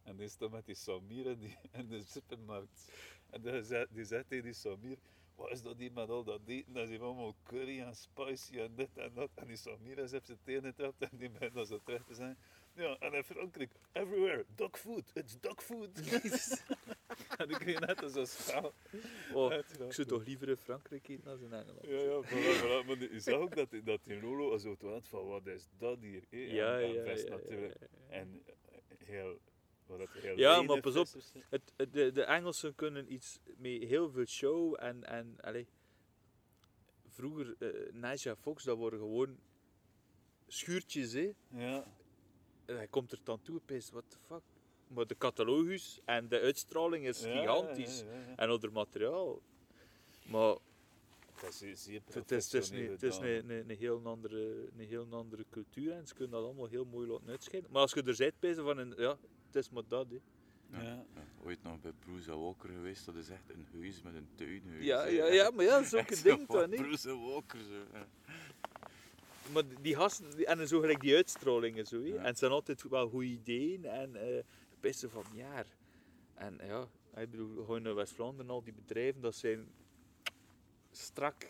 En die staat met die Samir in, die, in de supermarkt. En die zegt, die zegt tegen die Samir, wat is dat hier met al dat eten? Dat is allemaal curry en spicy en dit en dat. En die Samir is op zijn tenen getrapt en die begint dan zo terug te zijn. Ja, en in Frankrijk, everywhere, dog food, it's dog food. en ik kreeg net zo'n spel. Oh, ik zou toch liever in Frankrijk eten dan in Engeland. Ja, ja, voilà, voilà. Maar je zag ook dat dat die Lolo zo had van wat is dat hier? hè? En- Ja, en ja, vest ja, ja, natuurlijk. ja, ja. En heel, wat dat heel Ja, maar pas op. Het, het- de, de Engelsen kunnen iets met heel veel show en, en allee, vroeger, eh Niger Fox, dat worden gewoon schuurtjes, hè. Ja, En hij komt er dan toe en what the fuck. Maar de catalogus en de uitstraling is ja, gigantisch. Ja, ja, ja. En ander materiaal. Maar is zeer- het is, het is, het is een, een, een, heel andere, een heel andere cultuur en ze kunnen dat allemaal heel mooi laten uitscheiden. Maar als je er bent, pezen van, een, ja, het is maar dat, hè. Ja. Ja, ooit nog bij Bruce Walker geweest, dat is echt een huis met een tuinhuis. Ja, ja, ja, maar ja, dat is ook een zo ding dan, hè. Bruce Walker zo. Maar die- die gasten, en zo gelijk die uitstralingen zo. Ja. en het zijn altijd wel goede ideeën en eh beste van jaar. En ja, ik bedoel, gewoon naar West-Vlaanderen, al die bedrijven, dat zijn strak.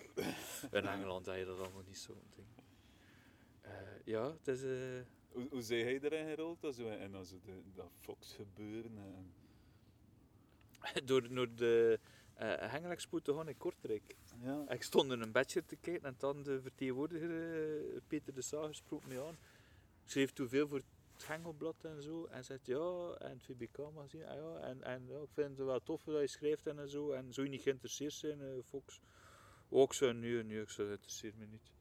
In Engeland heb je dat allemaal niet zo. Ding. Eh, ja, het is... eh, Hoe, hoe zei hij erin gerold? Zo, en dan zo de, dat Fox gebeuren. En, door, door de uh, te gaan in Kortrijk. ja. Ik stond in een badger te kijken en dan de vertegenwoordiger eh, Peter de Sager sprak me aan. Ik schreef toen veel voor het Hengelblad en zo. En zei ja, en het VBK magazine. Ah, ja, en, en ik vind het wel tof dat je schrijft en zo. En zou je niet geïnteresseerd zijn, eh, Fox? Ook zo, nee, nee, ik zou interesseert me niet.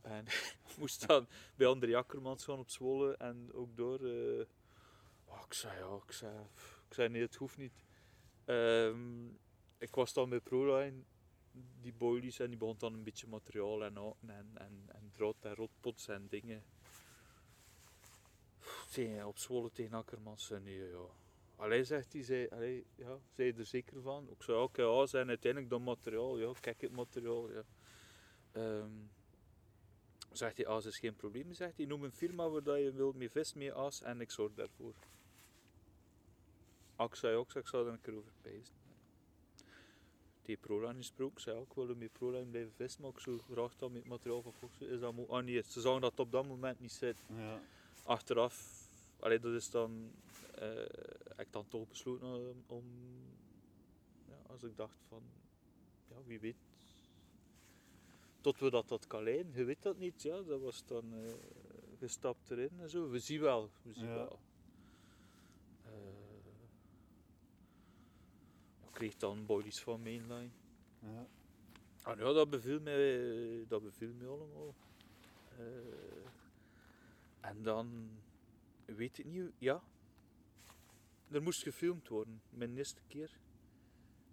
En moest dan bij André Akkermans gaan op Zwolle en ook door. eh, oh, ik zei ja, ik zei, ik zei nee, het hoeft niet. Ehm, ik was dan bij ProLine, die boilies, en die begon dan een beetje materiaal en en, en, en draad en rotpots en dingen. Tegen, op Zwolle tegen Akkermans, nee ja. Allee, zegt hij, zei, allee, ja, zei er zeker van? Ik zei, oké, ja, zijn uiteindelijk dat materiaal, ja, kijk het materiaal, ja. Ehm, Zegt hij, aas is geen probleem. Zegt hij, noem een firma waar dat je wilt mee vis, mee aas en ik zorg daarvoor. Ah, Ik zei ook, ik zou er een keer over pijzen. Die ProLine gesproken, zei ook, ik wil met ProLine blijven vissen, maar ik zou graag dan met materiaal van Fox. Is dat mo- ah nee, ze zouden dat op dat moment niet zitten. Ja. Achteraf, allee, dat is dan, eh, heb ik dan toch besloten om, om ja, als ik dacht van, ja, wie weet, tot we dat dat kan leiden, je weet dat niet, ja, dat was dan eh, gestapt erin en zo, we zien wel, we zien Ja. wel. Eh, ik kreeg dan boilies van Mainline. Ja. Ah, ja, dat beviel mij, dat beviel mij allemaal. Eh, en dan, weet ik niet, ja. Er moest gefilmd worden, mijn eerste keer.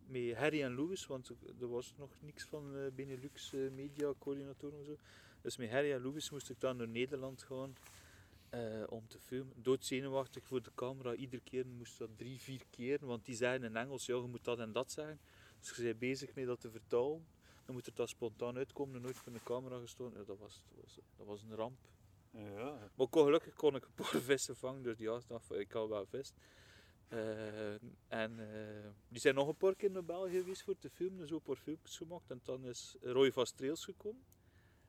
Met Harry en Louis, want er was nog niks van eh, Benelux eh, Media Coördinatoren of zo. Dus met Harry en Louis moest ik dan naar Nederland gaan eh, om te filmen. Doodzenuwachtig voor de camera, iedere keer moest dat drie, vier keer, want die zeiden in Engels, ja, je moet dat en dat zeggen. Dus je bent bezig met dat te vertalen. Dan moet er dat spontaan uitkomen en nooit voor de camera gestoken. Ja, dat, was, dat, was, dat was een ramp. Ja. Maar kon, gelukkig kon ik een paar vissen vangen, dus die had van, ik had wel vis. Eh, en eh, die zijn nog een paar keer naar België geweest voor te filmen, zo een paar filmpjes gemaakt. En dan is Roy van Streels gekomen.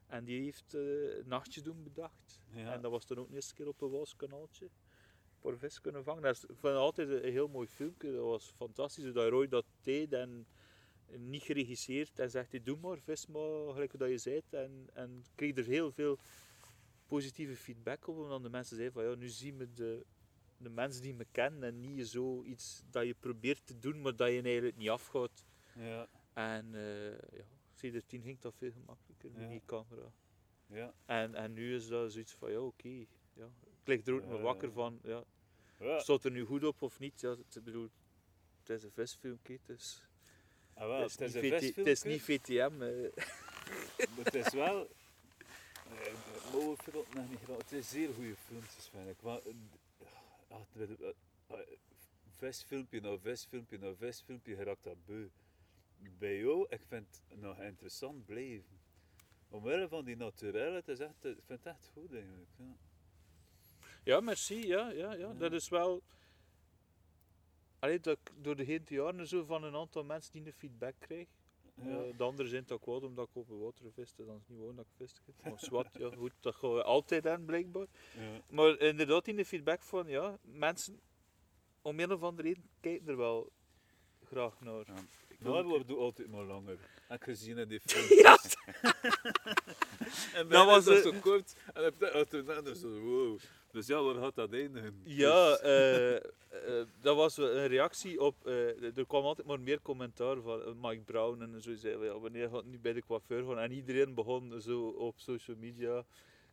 En die heeft eh nachtjes doen bedacht. Ja. En dat was dan ook de eerste keer op een Waaskanaaltje. Een paar vis kunnen vangen. Dat is, het altijd een, een heel mooi filmpje. Dat was fantastisch dat Roy dat deed. En niet geregisseerd. En zegt hij, doe maar, vis maar, gelijk dat je zei. En, en kreeg er heel veel positieve feedback op. Omdat de mensen zeiden van, ja, nu zien we de, de mensen die me kennen. En niet zoiets dat je probeert te doen, maar dat je eigenlijk niet afgaat. Ja. En uh, ja, sindsdien ging dat veel gemakkelijker met Ja. die camera. Ja. En, en nu is dat zoiets van, ja, oké. ja. Ik lig er ook Ja, wakker van, ja, Ja. staat er nu goed op of niet? Ja, het, bedoel, het is een visfilmpje, het is, Ah, wel, het is, het is niet, VT het is niet VTM. eh. maar het is wel... eh, we het nog niet gedaan. Het is zeer goede filmpjes, vind ik. Maar, eh, ah, eh, ah, vestfilmpje na vestfilmpje na vestfilmpje, je raakt dat beu. Bij jou, ik vind het nog interessant blijven. Omwille van die naturel, het is echt, ik vind het echt goed eigenlijk. Ja. Ja, merci, ja, ja, ja. Dat is wel... Allee, dat ik door de heen te jaren zo van een aantal mensen die een feedback krijg. Ja. Eh, de anderen zijn het ook kwaad omdat ik op het water viste, dan is het niet gewoon dat ik vist heb. Maar zwart, ja goed, dat gaan we altijd aan blijkbaar. Ja. Maar inderdaad, in de feedback van, ja, mensen om een of andere reden kijken er wel graag naar. Ja. Maar wordt doe altijd maar langer. Heb ik gezien in die film. Ja, En Dat was dat zo kort. En heb je toen dan zo, wow. Dus ja, waar gaat dat eindigen? Ja, eh, eh, dat was een reactie op. eh, er kwam altijd maar meer commentaar van Mike Brown en zo zei ja, wanneer gaat het nu bij de coiffeur gaan? En iedereen begon zo op social media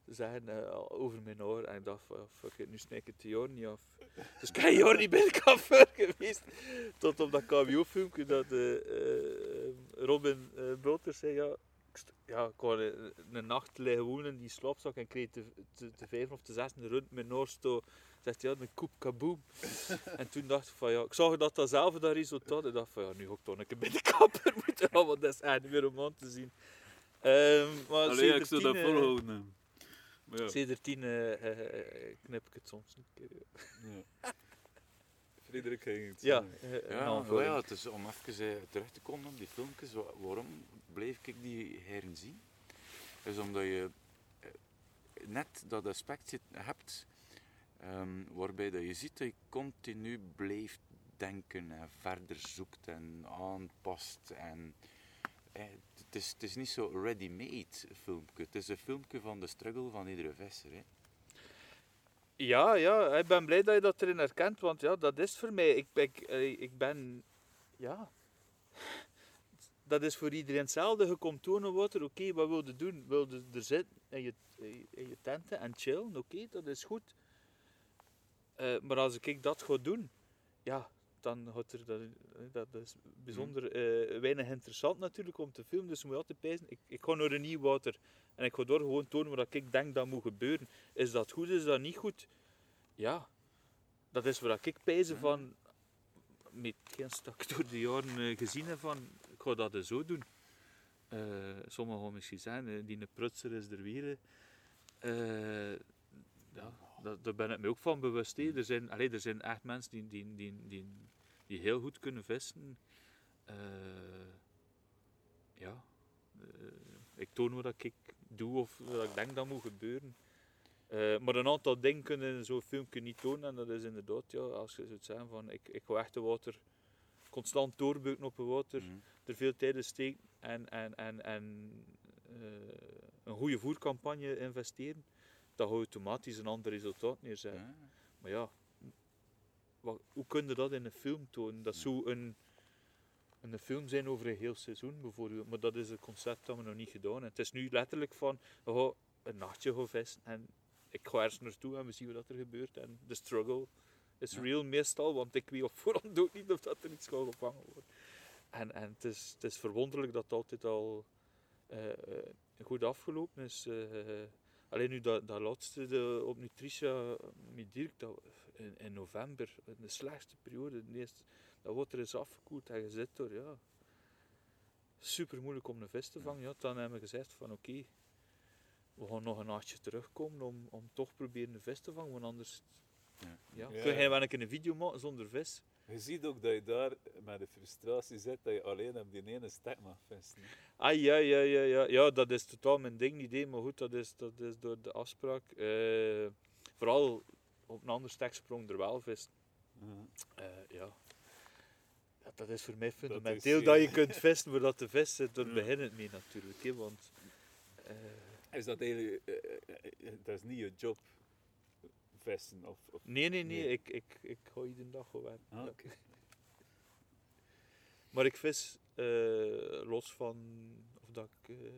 te zeggen over mijn oor. En ik dacht fuck it, nu snij ik het jaar niet af. Dus ik ben jaar niet bij de coiffeur geweest. Tot op dat KBO-filmpje dat Robin Broter zei, ja, ja, ik wou een, een nacht liggen wonen in die slaapzak en kreeg te, te, te vijf of te zes rond mijn oorsto. Zegt hij, ja, een koep kaboom. en toen dacht ik van, ja, ik zag dat datzelfde dat resultaat. Ik dacht van, ja, nu ga ik toch een keer bij de kapper moeten gaan, want dat is echt niet meer om aan te zien. Ehm maar Allee, ik zou dat eh, volhouden. Ja. Sindsdien eh, eh, knip ik het soms een keer. Ja. Frederik ging het ja, zeggen. eh, een Ja, ja, het is om even eh, terug te komen op die filmpjes, wa- waarom bleef ik die herzien? is omdat je eh, net dat aspect zit, hebt ehm, waarbij dat je ziet dat je continu blijft denken en verder zoekt en aanpast. En, eh, het, is, het is niet zo ready-made filmpje, het is een filmpje van de struggle van iedere visser. Hè. Ja, ja, ik ben blij dat je dat erin herkent, want ja, dat is voor mij. Ik, ik, eh, ik ben, ja, dat is voor iedereen hetzelfde. Je komt tonen water, oké, wat wil je doen? Wil je er zitten in je, in je tenten en chillen? Oké, dat is goed. Eh, maar als ik dat ga doen, ja, dan gaat er, dat, eh, dat is bijzonder eh, weinig interessant natuurlijk om te filmen. Dus je moet altijd pijzen, ik, ik ga naar een nieuw water en ik ga door gewoon tonen wat ik denk dat moet gebeuren. Is dat goed, is dat niet goed? Ja, dat is waar ik pijzen van, met geen stak door de jaren eh, gezien heb van, ik ga dat dus zo doen. Eh sommigen gaan misschien eh, die een prutser is er weer. ja, daar ben ik me ook van bewust. hè. Er, zijn, allee, er zijn echt mensen die, die, die, die, die heel goed kunnen vissen. Eh, ja, eh, ik toon wat ik doe of wat ik denk dat moet gebeuren. Eh, maar een aantal dingen kunnen in zo'n filmpje niet tonen. En dat is inderdaad, ja, als je zou zeggen van ik, ik ga echt de water constant doorbuiken op het water, Mhm. er veel tijd in steken en, en, en, en een goede voercampagne investeren, dat je automatisch een ander resultaat neerzetten. Ja. Maar ja, wat, hoe kun je dat in een film tonen? Dat zou een, een film zijn over een heel seizoen bijvoorbeeld, maar dat is een concept dat we nog niet gedaan hebben. Het is nu letterlijk van, gaan een nachtje gaan vissen en ik ga ergens naartoe en we zien wat er gebeurt. En de struggle is Ja. real meestal, want ik weet op voorhand ook niet of dat er iets gaat gevangen worden. En, en het, is, het is verwonderlijk dat het altijd al eh, eh, goed afgelopen is. eh, alleen nu dat, dat laatste de, op Nutritia met Dirk, dat, in, in november, in de slechtste periode, de eerste, dat water is afgekoeld en zit er, ja. Super moeilijk om een vis te vangen. Ja, dan hebben we gezegd van oké, we gaan nog een nachtje terugkomen om, om toch proberen een vis te vangen, want anders Ja. ja. Ja. kun je wel een keer een video maken zonder vis. Je ziet ook dat je daar met de frustratie zit dat je alleen op die ene stek mag vissen. Ah ja, ja, ja, ja. Ja, dat is totaal mijn ding niet, hè, maar goed, dat is, dat is door de afspraak. Eh, vooral op een ander steksprong er wel vis. Ja. Eh, ja. ja. Dat is voor mij is, fundamenteel eh, dat je kunt vissen voordat de vis zit. Daar Ja. begint het mee natuurlijk. Hè, want, Is dat eigenlijk, dat is niet je job, vissen of... of nee, nee, nee. Nee. Ik, ik, ik ga iedere dag gewoon. Ah. Maar ik vis eh, los van of dat ik eh,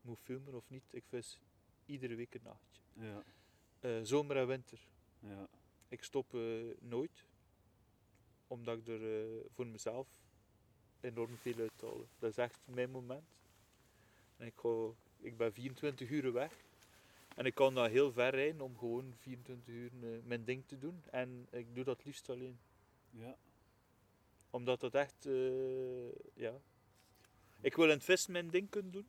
moet filmen of niet. Ik vis iedere week een nachtje. Ja, Eh, zomer en winter. ja. Ik stop nooit, omdat ik er voor mezelf enorm veel uithaal. Dat is echt mijn moment. En ik, ga, ik ben 24 uur weg. En ik kan daar heel ver rijden om gewoon 24 uur eh, mijn ding te doen. En ik doe dat liefst alleen. ja. Omdat dat echt, eh, ja. Ik wil in het vissen mijn ding kunnen doen.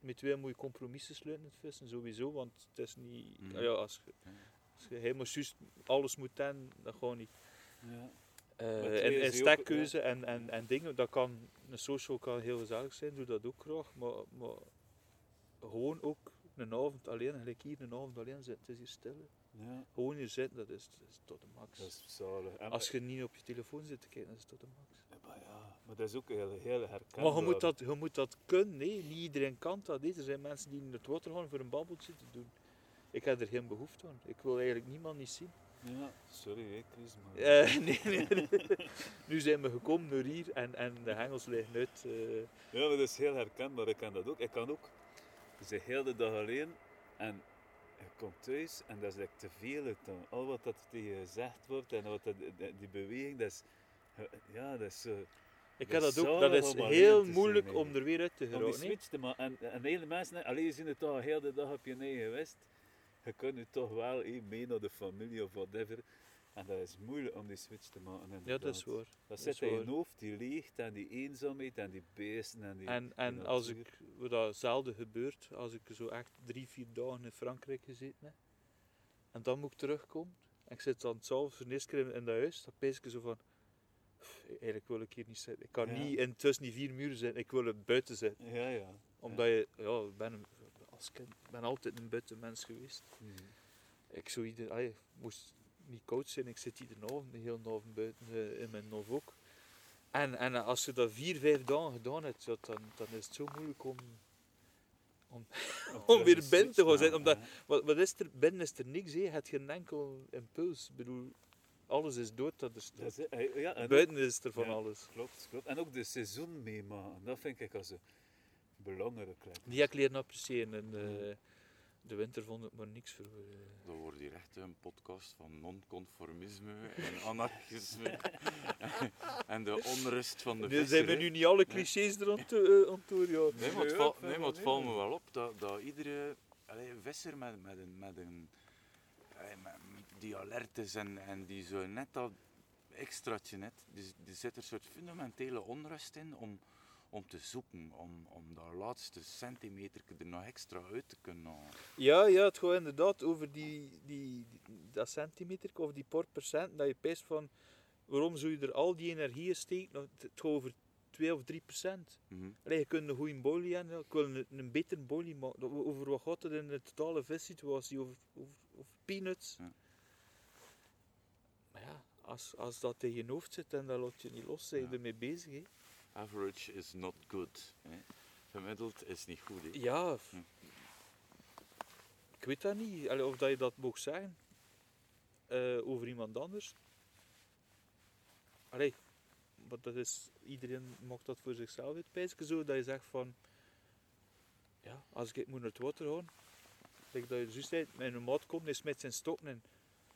Met twee moet je compromissen sluiten in het vissen, sowieso. Want het is niet, Mhm. ja, als, je- Ja. als je helemaal juist alles moet hebben, dat gaat niet. ja. Eh, twee en, en stekkeuze en, en, en dingen, dat kan, een social kan heel gezellig zijn, doe dat ook graag, maar, maar gewoon ook een avond alleen, gelijk hier een avond alleen zitten, het is hier stil. hè. ja. Gewoon hier zitten, dat is, dat is tot de max. Dat is zalig. En- Als je niet op je telefoon zit te kijken, dat is tot de max. Ja, maar ja, maar dat is ook heel, heel herkenbaar. Maar je moet dat, je moet dat kunnen, nee, niet iedereen kan dat. hè. Er zijn mensen die in het water gaan voor een babbeltje te doen. Ik heb er geen behoefte aan. Ik wil eigenlijk niemand niet zien. Ja, sorry hè, Chris, maar... Eh, nee, nee, nee. Nu zijn we gekomen naar hier en, en de hengels liggen uit. eh. Ja, maar dat is heel herkenbaar. Ik kan dat ook. Ik kan ook de hele dag alleen en je komt thuis en dat is like te veel. Dan. Al wat dat tegen je gezegd wordt en wat dat, die, beweging, dat is... Ja, dat is zo... Ik heb dat ook. Dat is om heel moeilijk om er weer uit te Om die geraken. hè. switch te maken. En, en hele mensen, alleen je ziet het toch heel de dag op je eigen gewest. Je kunt nu toch wel mee naar de familie of whatever. En dat is moeilijk om die switch te maken. Ja, dat is inderdaad. waar. Dat is zit in je hoofd, die leegte en die eenzaamheid en die beesten en die... En, en die als ik, wat dat zelden gebeurt, als ik zo echt drie, vier dagen in Frankrijk gezeten heb, en dan moet ik terugkomen, en ik zit dan s'avonds voor de eerste keer in, dat huis, dan pees ik zo van, "Pff, eigenlijk wil ik hier niet zitten. Ik kan Ja. niet in tussen die vier muren zitten, ik wil er buiten zitten. Ja, ja. Omdat je, ja, ik ben, als kind, ben altijd een buitenmens geweest. Mhm. Ik zou ieder, allee, moest niet koud zijn, ik zit iedere avond, de hele avond buiten eh, in mijn nof ook. En, en als je dat vier, vijf dagen gedaan hebt, ja, dan, dan is het zo moeilijk om, om, om weer binnen te gaan zitten. Omdat, wat, wat is er, binnen is er niks, je hebt geen enkel impuls. Ik bedoel, alles is dood, dat is, eh, ja, en Buiten is er van Ja. alles. klopt, klopt. En ook de seizoen meemaken, dat vind ik als een belangrijk. lijkt. Die heb ik leren appreciëren. En de, de winter vond ik maar niks voor. eh. Dat wordt hier echt een podcast van non-conformisme en anarchisme en de onrust van de Nu zijn we visserij. nu niet alle clichés er aan toe, eh, aan toe, ja. Nee, maar het, val- nee, maar het nee, valt nee. me wel op dat, dat iedere allee, visser met, met een, met een allee, met, die alert is en, en die zo net dat extraatje net, die, die zit er een soort fundamentele onrust in om, om te zoeken, om, om dat laatste centimeter er nog extra uit te kunnen halen. Ja, ja, het gaat inderdaad over die, die, dat centimeter of die por procent, dat je pijst van waarom zou je er al die energie steken? Nou, Het gaat over 2 of 3 procent. Allee, je kunt een goede bolie hebben, ik wil een, een betere bolie maken. Over wat gaat het in de totale vissituatie? Over, over, over peanuts? Ja. Maar ja, als, als dat in je hoofd zit en dat laat je niet los, zijn je Ja. ermee bezig. Hè? Average is not good. Gemiddeld is niet goed. Ja, ik weet dat niet. Of dat je dat mag zeggen eh, over iemand anders. Allee, maar dat is, iedereen mag dat voor zichzelf uitpijzen. Zo dat je zegt van, ja, als ik moet naar het water gaan, like dat je juist zei, mijn maat komt, hij smijt zijn in.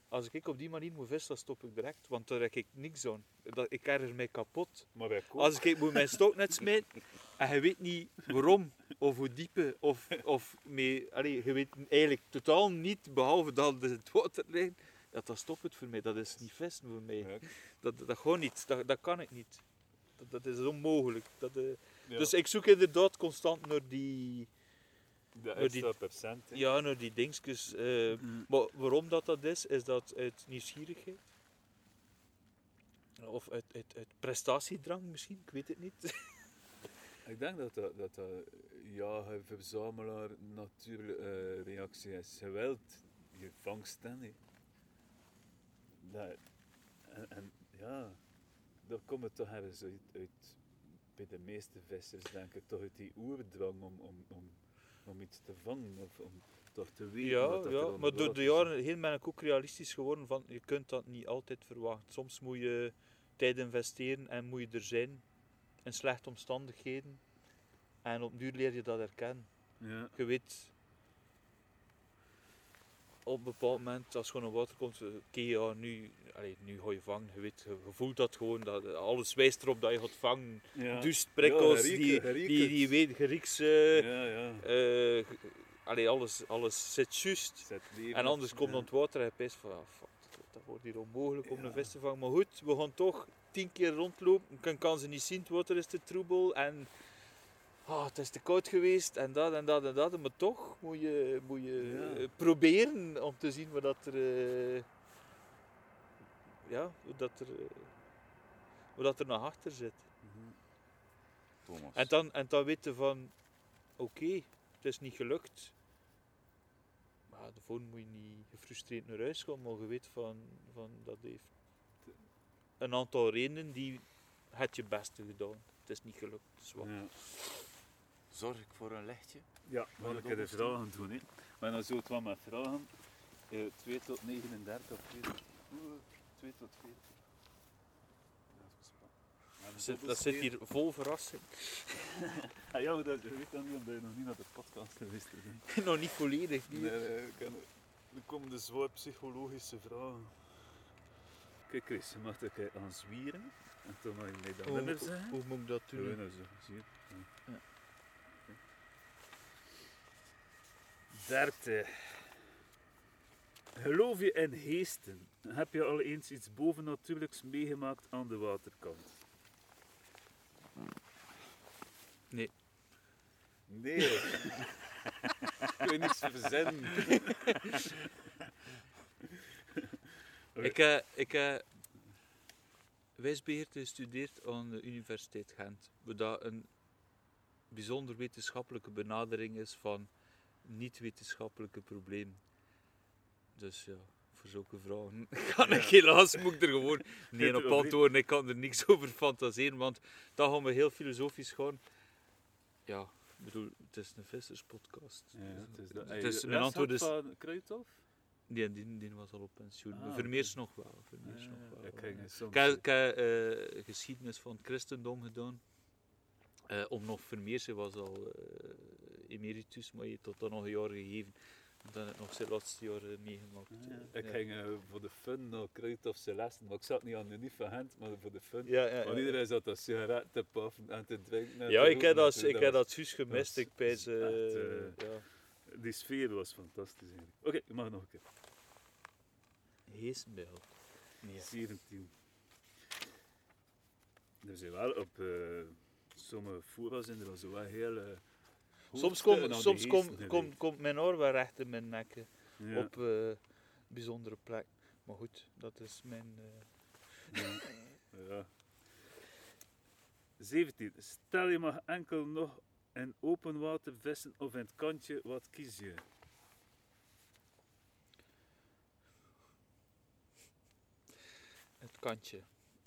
Als ik op die manier moet vissen, dan stop ik direct, want daar heb ik niks aan. Dat, ik erger mij kapot. Maar wij. Als ik moet mijn stok net smijten en je weet niet waarom of hoe diepe of, of mee, allee, je weet eigenlijk totaal niet, behalve dat het water ligt, dat dat stopt het voor mij. Dat is niet vissen voor mij. Ja. Dat, dat gaat niet, dat, dat kan ik niet. Dat, dat is onmogelijk. Dat, eh, Ja, Dus ik zoek inderdaad constant naar die, de die- extra ja, naar die dingetjes. eh, maar waarom dat dat is, is dat uit nieuwsgierigheid. Of uit, uit, uit prestatiedrang misschien, ik weet het niet. Ik denk dat dat, dat, dat ja, een verzamelaar natuurlijke eh, reactie is. Je wilt je vangst en, en ja, dat komt het toch ergens uit, uit, bij de meeste vissers, denk ik, toch uit die oerdrang om, om, om, iets te vangen of om toch te weten Ja, dat ja maar door de jaren heen ben ik ook realistisch geworden van je kunt dat niet altijd verwachten. Soms moet je tijd investeren en moet je er zijn in slechte omstandigheden. En op duur leer je dat herkennen. Ja, Je weet op een bepaald moment als gewoon naar water komt, oké ja, nu, allee, nu ga je vangen. Je, weet, je voelt dat gewoon, dat alles wijst erop dat je gaat vangen. ja. Dus prikkels, Ja, die, die, die weet, geriekse, ja, ja. eh, allee, alles, alles zit juist. En anders komt dan het water en je pijst van, ah, fuck, dat- wordt hier onmogelijk om een vis te vangen. Maar goed, we gaan toch tien keer rondlopen. Ik kan ze niet zien, het water is te troebel en ah, het is te koud geweest en dat en dat en dat. Maar toch moet je, moet je Ja. eh, proberen om te zien wat dat er, eh, ja, hoe dat er, eh, wat dat er nog achter zit. Thomas. En dan, en dan weten van, oké, het is niet gelukt. Maar de volgende moet je niet gefrustreerd naar huis gaan, maar je weet van, van dat heeft een aantal redenen die het je beste gedaan. Het is niet gelukt. het is wat. Ja. Zorg ik voor een lichtje? Ja, je ik de dat ook vragen doen? Hè? Maar dan zo het wat met vragen. Eh, 2 tot 39 of 2 tot, oeh, 2 tot 40. Dat zit, dat zit hier vol verrassing. Ah, ja, maar dat, je weet dan niet omdat je nog niet naar de podcast geweest bent. Nog niet volledig. Nee, niet. nee, er komen de zwaar psychologische vragen. Kijk Chris, je mag er aan zwieren. En toen mag je mij dan Hoe, nummer hoe, zeggen. hoe moet ik dat doen? Gewoon zo, zie je? Ja. Ja. Derde. Geloof je in geesten? Heb je al eens iets bovennatuurlijks meegemaakt aan de waterkant? Nee. Nee. Ik weet niets verzinnen. Ik, eh, ik heb wijsbeheer gestudeerd aan de Universiteit Gent. Dat een bijzonder wetenschappelijke benadering is van niet-wetenschappelijke problemen. Dus ja, voor zulke vragen kan ik helaas, moet ik er gewoon nee op antwoorden. Ik kan er niks over fantaseren, want dan gaan we heel filosofisch gaan. Ja, ik bedoel, het is een visserspodcast. Ja, het is dat. Het is- mijn antwoord is- van Kruithof? Nee, die, die was al op pensioen. Ah. Vermeers nog wel. Vermeers Ja, nog wel. ik ging eens soms- Ik heb, ik heb, eh, geschiedenis van het christendom gedaan. Eh, om nog Vermeers, was al eh, emeritus, maar heeft tot dan nog een jaar gegeven. Dan heb ik nog zijn laatste jaar eh, meegemaakt. Ja. Ik ging eh, voor de fun naar Kruithof Celeste, maar ik zat niet aan de niet van Gent, maar voor de fun. Ja, ja, Want ja. iedereen zat dat sigaret te puffen en te drinken. en Ja, te ik heb dat, ik heb dat juist gemist. dat Ik pijs, is eh, echt, ja. Die sfeer was fantastisch eigenlijk. Oké, je mag nog een keer. Heesenbeeld. Nee. 17. Er zijn wel op, eh, Sommige voeren zijn er wel heel... Soms, kom, komt mijn oor wel recht in mijn nek. Ja, Op eh, bijzondere plek. Maar goed, dat is mijn... eh, ja, ja. 17. Stel je mag enkel nog in open water vissen of in het kantje, wat kies je? het kantje.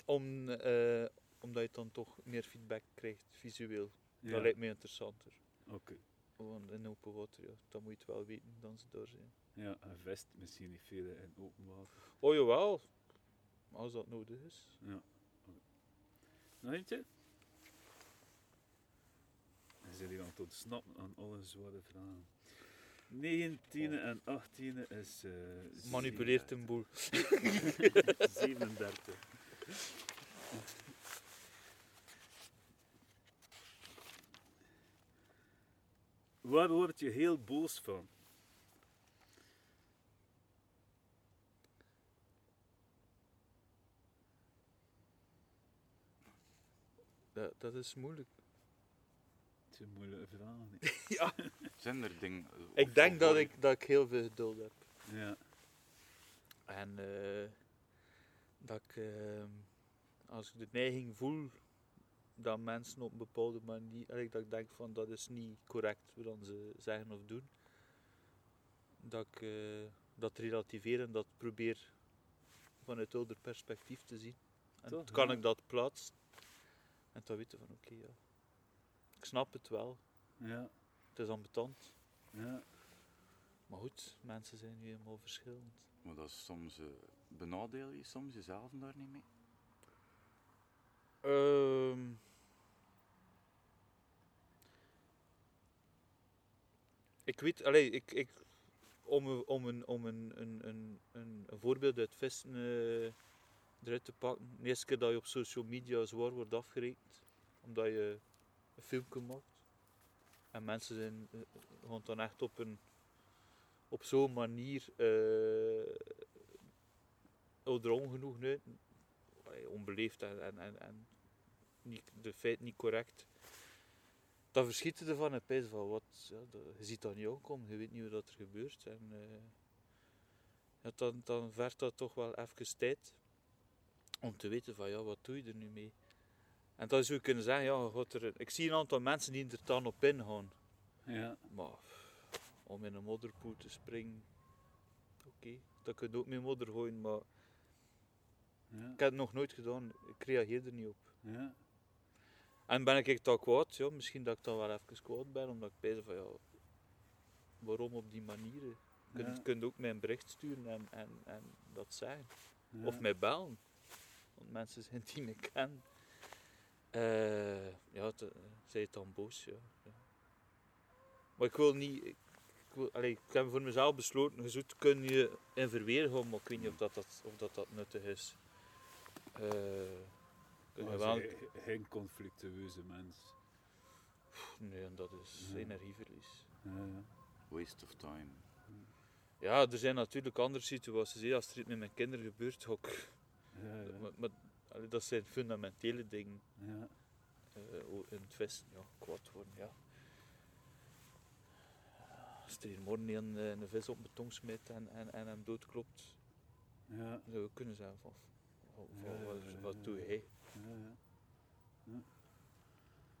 Om, eh, omdat je dan toch meer feedback krijgt, visueel. Ja, Dat lijkt me interessanter. Oké. Want in open water, ja, dan moet je het wel weten dan ze daar zijn. Ja, en vest misschien niet veel in open water. Oh jawel, als dat nodig is. Ja. Nog eentje? En zit hier aan het ontsnappen aan alle zware vragen. 19e en 18e is... eh Manipuleert een boel. 37. Waar word je heel boos van? Dat, dat is moeilijk. Het is een moeilijke vraag. hè. Zijn er dingen... Ik denk dat ik, dat ik heel veel geduld heb. Ja, En eh, dat ik, eh, als ik de neiging voel dat mensen op een bepaalde manier, dat ik denk van dat is niet correct wat ze zeggen of doen, dat ik eh, dat relativeren en dat probeer vanuit ouder perspectief te zien. En Toch, kan ja. ik dat plaatsen en dan weten van oké, ja. ik snap het wel, ja, het is ambetant, ja. maar goed, mensen zijn nu helemaal verschillend. Maar dat is soms... eh, benadeel je soms jezelf daar niet mee? Ehm ik weet, allee, ik, ik, om, om, een, om een, een, een, een, voorbeeld uit vissen eh, eruit te pakken. De eerste keer dat je op social media zwaar wordt afgerekend, omdat je een filmpje maakt. En mensen zijn, eh, gaan dan echt op, een, op zo'n manier uh, er ongenoeg uit onbeleefd en, en, en, en niet, de feit niet correct. Dan verschiet je ervan en pijs van wat, ja, dat- je ziet dat niet aankomen, je weet niet wat er gebeurt. En, eh, ja, dan, dan vergt dat toch wel even tijd om te weten van ja, wat doe je er nu mee. En dan zou je kunnen zeggen, ja, er, ik zie een aantal mensen die er dan op ingaan. ja. Maar om in een modderpoel te springen, oké, dat kun je ook met modder gooien, maar ja. ik heb het nog nooit gedaan, ik reageer er niet op. ja. En ben ik dan kwaad? Ja, misschien dat ik dan wel even kwaad ben, omdat ik bezig van ja, waarom op die manier? Je kunt, Ja. je kunt ook mij een bericht sturen en, en, en dat zeggen. ja. Of mij bellen. Want mensen zijn die me kennen. Eh, ja, te, zij het dan boos, ja. ja. Maar ik wil niet... Ik, ik, wil, allee, ik heb voor mezelf besloten, je zoet kun je in verweer gaan, maar ik weet niet of dat, dat, of dat, dat nuttig is. Eh, Maar wel- geen conflictueuze mens. Nee, en dat is Ja. energieverlies. Ja, ja. Waste of time. Ja, er zijn natuurlijk andere situaties. hè. Als er iets met mijn kinderen gebeurt, ja. Maar, maar, allee, dat zijn fundamentele dingen. ja. eh, o- in het vissen, ja, kwaad worden, ja. Als er hier morgen een, eh, een vis op mijn tong smijt en, en, en hem doodklopt, ja. zou kunnen zeggen van, van- van, Ja, wat, ja, wat doe jij? Ja, ja.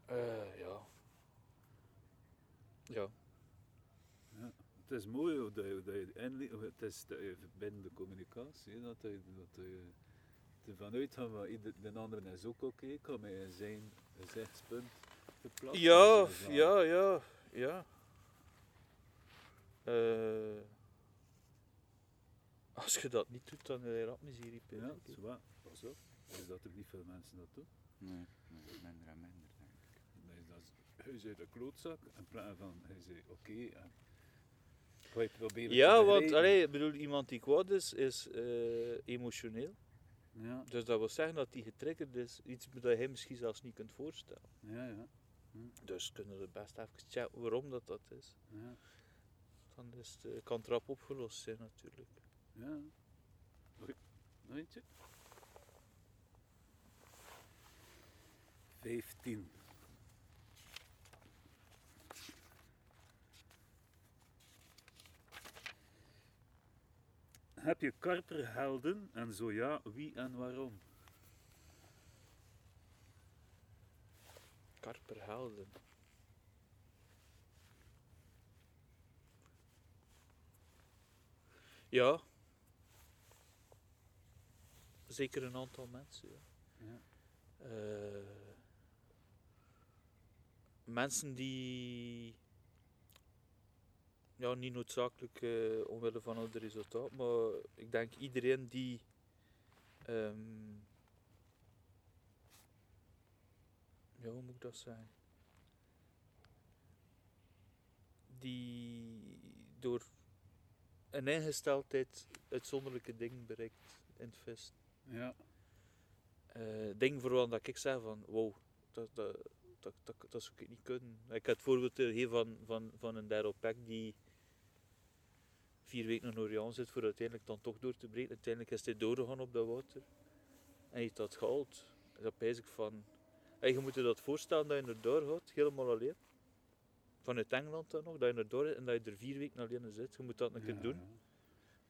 Eh, ja. Ja. Het is mooi dat je, dat je hoe het is dat je verbindende communicatie, hè, dat je, dat je ervan uitgaat van ieder, de andere is ook oké, ik kan in zijn gezichtspunt verplaatsen. Ja, Dat is ja, ja, ja. Eh, als je dat niet doet, dan heb je rapmiserie. Ja, denk ik. zo wat. Pas op, is dat er niet veel mensen dat doen. Nee, nee, minder en minder, denk ik. Is dat, hij zei de klootzak, in plaats van hij zei oké, en ga je proberen Ja, te want allee, ik bedoel, iemand die kwaad is, is eh, emotioneel. Ja, Dus dat wil zeggen dat hij getriggerd is, iets dat hij misschien zelfs niet kunt voorstellen. ja, ja, Dus kunnen we best even checken waarom dat, dat is. ja, Dan is het, eh, kan het rap opgelost zijn natuurlijk. ja. Oei, nog eentje? 15. Heb je karperhelden en zo ja, wie en waarom? Karperhelden. Ja. Zeker een aantal mensen. Ja. ja. Uh, mensen die ja, niet noodzakelijk eh, omwille van het resultaat, maar ik denk iedereen die ehm, ja, hoe moet ik dat zeggen? Die door een ingesteldheid uitzonderlijke dingen bereikt in het vest Ja. eh ding voor wat ik zeg van wow, dat, dat, dat, dat, dat zou ik niet kunnen. Ik had het voorbeeld gegeven van, van, van een Daryl Pack die vier weken in Orion zit voor uiteindelijk dan toch door te breken. Uiteindelijk is hij doorgegaan op dat water en hij heeft dat gehaald. En dat pijs ik van, hey, je moet je dat voorstellen dat je er door gaat, helemaal alleen. Vanuit Engeland dan nog, dat je er door en dat je er vier weken alleen zit. Je moet dat een keer Ja, doen. ja.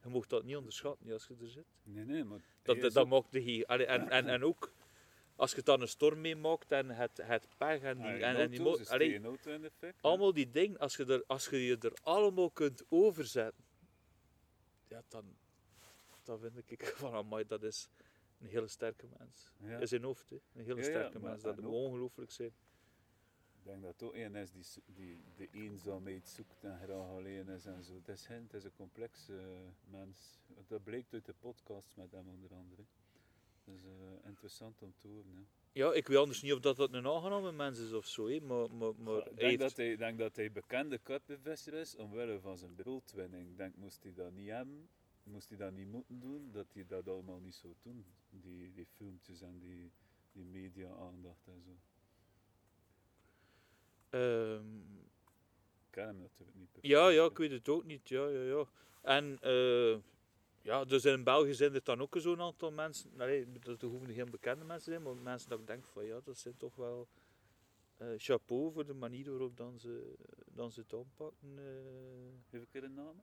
Je mag dat niet onderschatten als je er zit. Nee, nee, maar... Dat, dat, dat ook- maakt de en, en, en ook als je dan een storm meemaakt en het, het pech en die, Ah, en, en die mo- allee, effect. allemaal die dingen, als je, er, als je je er allemaal kunt overzetten, ja, dan, dan vind ik van, amai, dat is een hele sterke mens. Ja. In zijn hoofd, hè. een hele sterke mens. Dat moet ongelooflijk zijn. Ik denk dat ook een is die, die de eenzaamheid zoekt en graag alleen is en zo. Het is, het is een complexe eh, mens. Dat blijkt uit de podcast met hem onder andere. Dat is eh, interessant om te horen. Hè. Ja, ik weet anders niet of dat, dat een aangename mens is of zo, hè, maar, maar, maar ik hij denk, heeft- dat hij, ik denk dat hij bekende karpenvisser is omwille van zijn broodwinning. Ik denk, moest hij dat niet hebben, moest hij dat niet moeten doen, dat hij dat allemaal niet zou doen. Die, die filmpjes en die, die media-aandacht en zo. ehm, Ik ken hem natuurlijk niet. Ja, ja, ik weet het ook niet. Ja, ja, ja. En eh, ja, dus in België zijn er dan ook zo'n aantal mensen. Nee, dat hoeven geen bekende mensen zijn, maar mensen dat ik denk van ja, dat zijn toch wel eh, chapeau voor de manier waarop dan ze, dan ze het aanpakken. hè. Heb ik er een naam?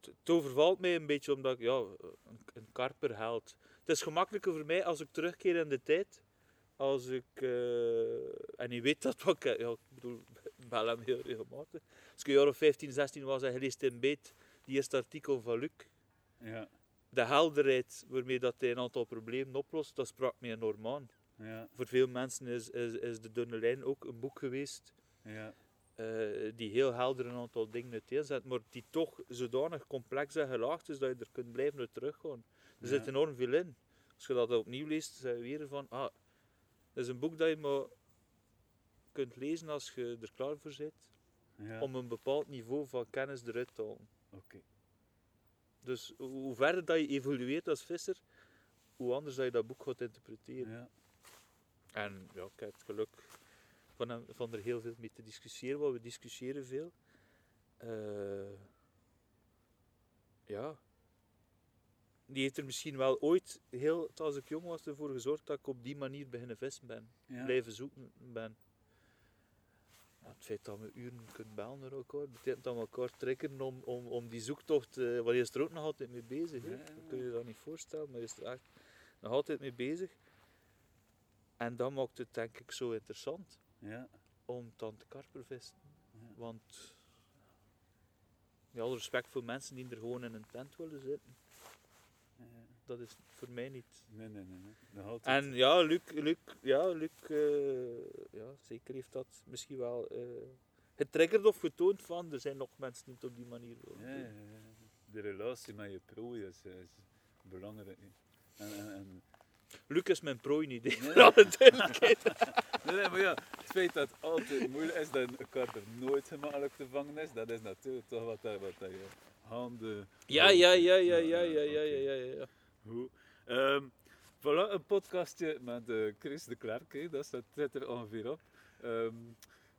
Het- overvalt mij een beetje omdat ik ja, een, een karper haalt. Het is gemakkelijker voor mij als ik terugkeer in de tijd. Als ik, eh, en je weet dat wat ik, ja, ik bedoel, bel hem heel regelmatig. Als ik een jaar of 15, 16 was en je leest in beet die eerste artikel van Luc. Ja, De helderheid waarmee dat hij een aantal problemen oplost, dat sprak me enorm aan. ja, Voor veel mensen is, is, is De Dunne Lijn ook een boek geweest ja. eh, die heel helder een aantal dingen uiteenzet, maar die toch zodanig complex en gelaagd is dat je er kunt blijven uit teruggaan. Er zit enorm veel in. Als je dat opnieuw leest, zeg je weer van, ah, dat is een boek dat je maar kunt lezen als je er klaar voor bent, ja. om een bepaald niveau van kennis eruit te halen. Oké. Dus hoe hoe verder dat je evolueert als visser, hoe anders dat je dat boek gaat interpreteren. Ja. En ja, ik heb het geluk van, hem- van er heel veel mee te discussiëren, want we discussiëren veel. Eh, ja. Die heeft er misschien wel ooit, heel, als ik jong was, ervoor gezorgd dat ik op die manier beginnen vissen ben. Ja. Blijven zoeken ben. Ja, het feit dat we uren kunnen bellen naar elkaar, betekent dat we elkaar trekken om, om, om die zoektocht, eh waar je is er ook nog altijd mee bezig. Ja, ja, Dat ja. kun je je dat niet voorstellen, maar je is er echt nog altijd mee bezig. En dat maakt het denk ik zo interessant Ja. om dan te karpervissen. Ja. Want, met alle respect voor mensen die er gewoon in een tent willen zitten, Ja. Dat is voor mij niet. Nee, nee, nee. nee. Nog altijd. En ja, Luc, Luc, ja, Luc eh, ja, zeker heeft dat misschien wel eh getriggerd of getoond van, er zijn nog mensen die het op die manier willen Ja. De relatie met je prooi is, is belangrijk. En, en, en, Luc is mijn prooi niet, Nee. voor alle duidelijkheid. nee, nee, maar ja, het feit dat het altijd moeilijk is dat een karper nooit gemakkelijk te vangen is, dat is natuurlijk toch wat, dat- wat je handen... Ja, ja, ja, ja, Ja, ja, ja, ja, ja, ja, ja. Goed. Ehm, voilà, een podcastje met eh, Chris de Klerk, hè. dat staat zit er ongeveer op. Ehm,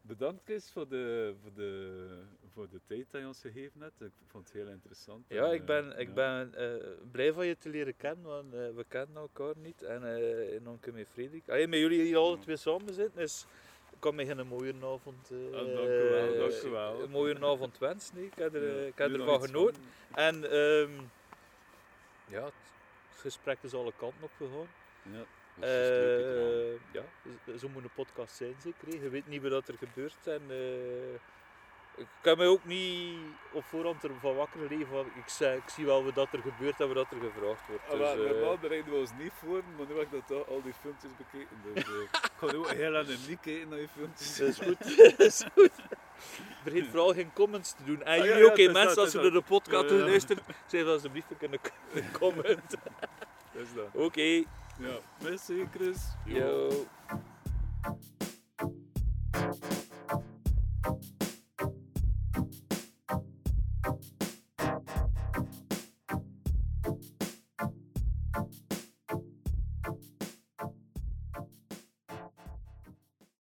bedankt Chris voor de, voor, de, voor de tijd dat je ons gegeven hebt. Ik vond het heel interessant. Ja, En, ik ben, eh, ik ja. ben eh, blij van je te leren kennen, want we kennen elkaar niet. En uh, en ook met Frederik. Met jullie hier alle twee samen zitten is kan mij een mooie avond, Ah, dank u wel, dank u wel. Een mooie avond wensen. nee. Ik heb, er, eh, ik heb ervan genoten. En ehm, ja, gesprek is alle kanten op gegaan. Ja. Eh, ja, zo- moet een podcast zijn zeker. Je weet niet wat er gebeurt. En, eh, ik kan mij ook niet op voorhand ervan wakker. Van, ik, ik zie wel wat dat er gebeurt en wat dat er gevraagd wordt. Ah, Dus, maar, eh, normaal bereiden we ons niet voor, maar nu heb ik dat toch al die filmpjes bekeken. Dus eh, ik ga nu ook heel aan niet kijken naar je filmpjes. Dat is goed. dat is goed. Vergeet vooral geen comments te doen. En Ah, ja, jullie ja, ook, mensen, dat, als naar de podcast Ja, luisteren, zeg alsjeblieft een comment. Dat is dat. Oké, Ja, merci Chris. yo.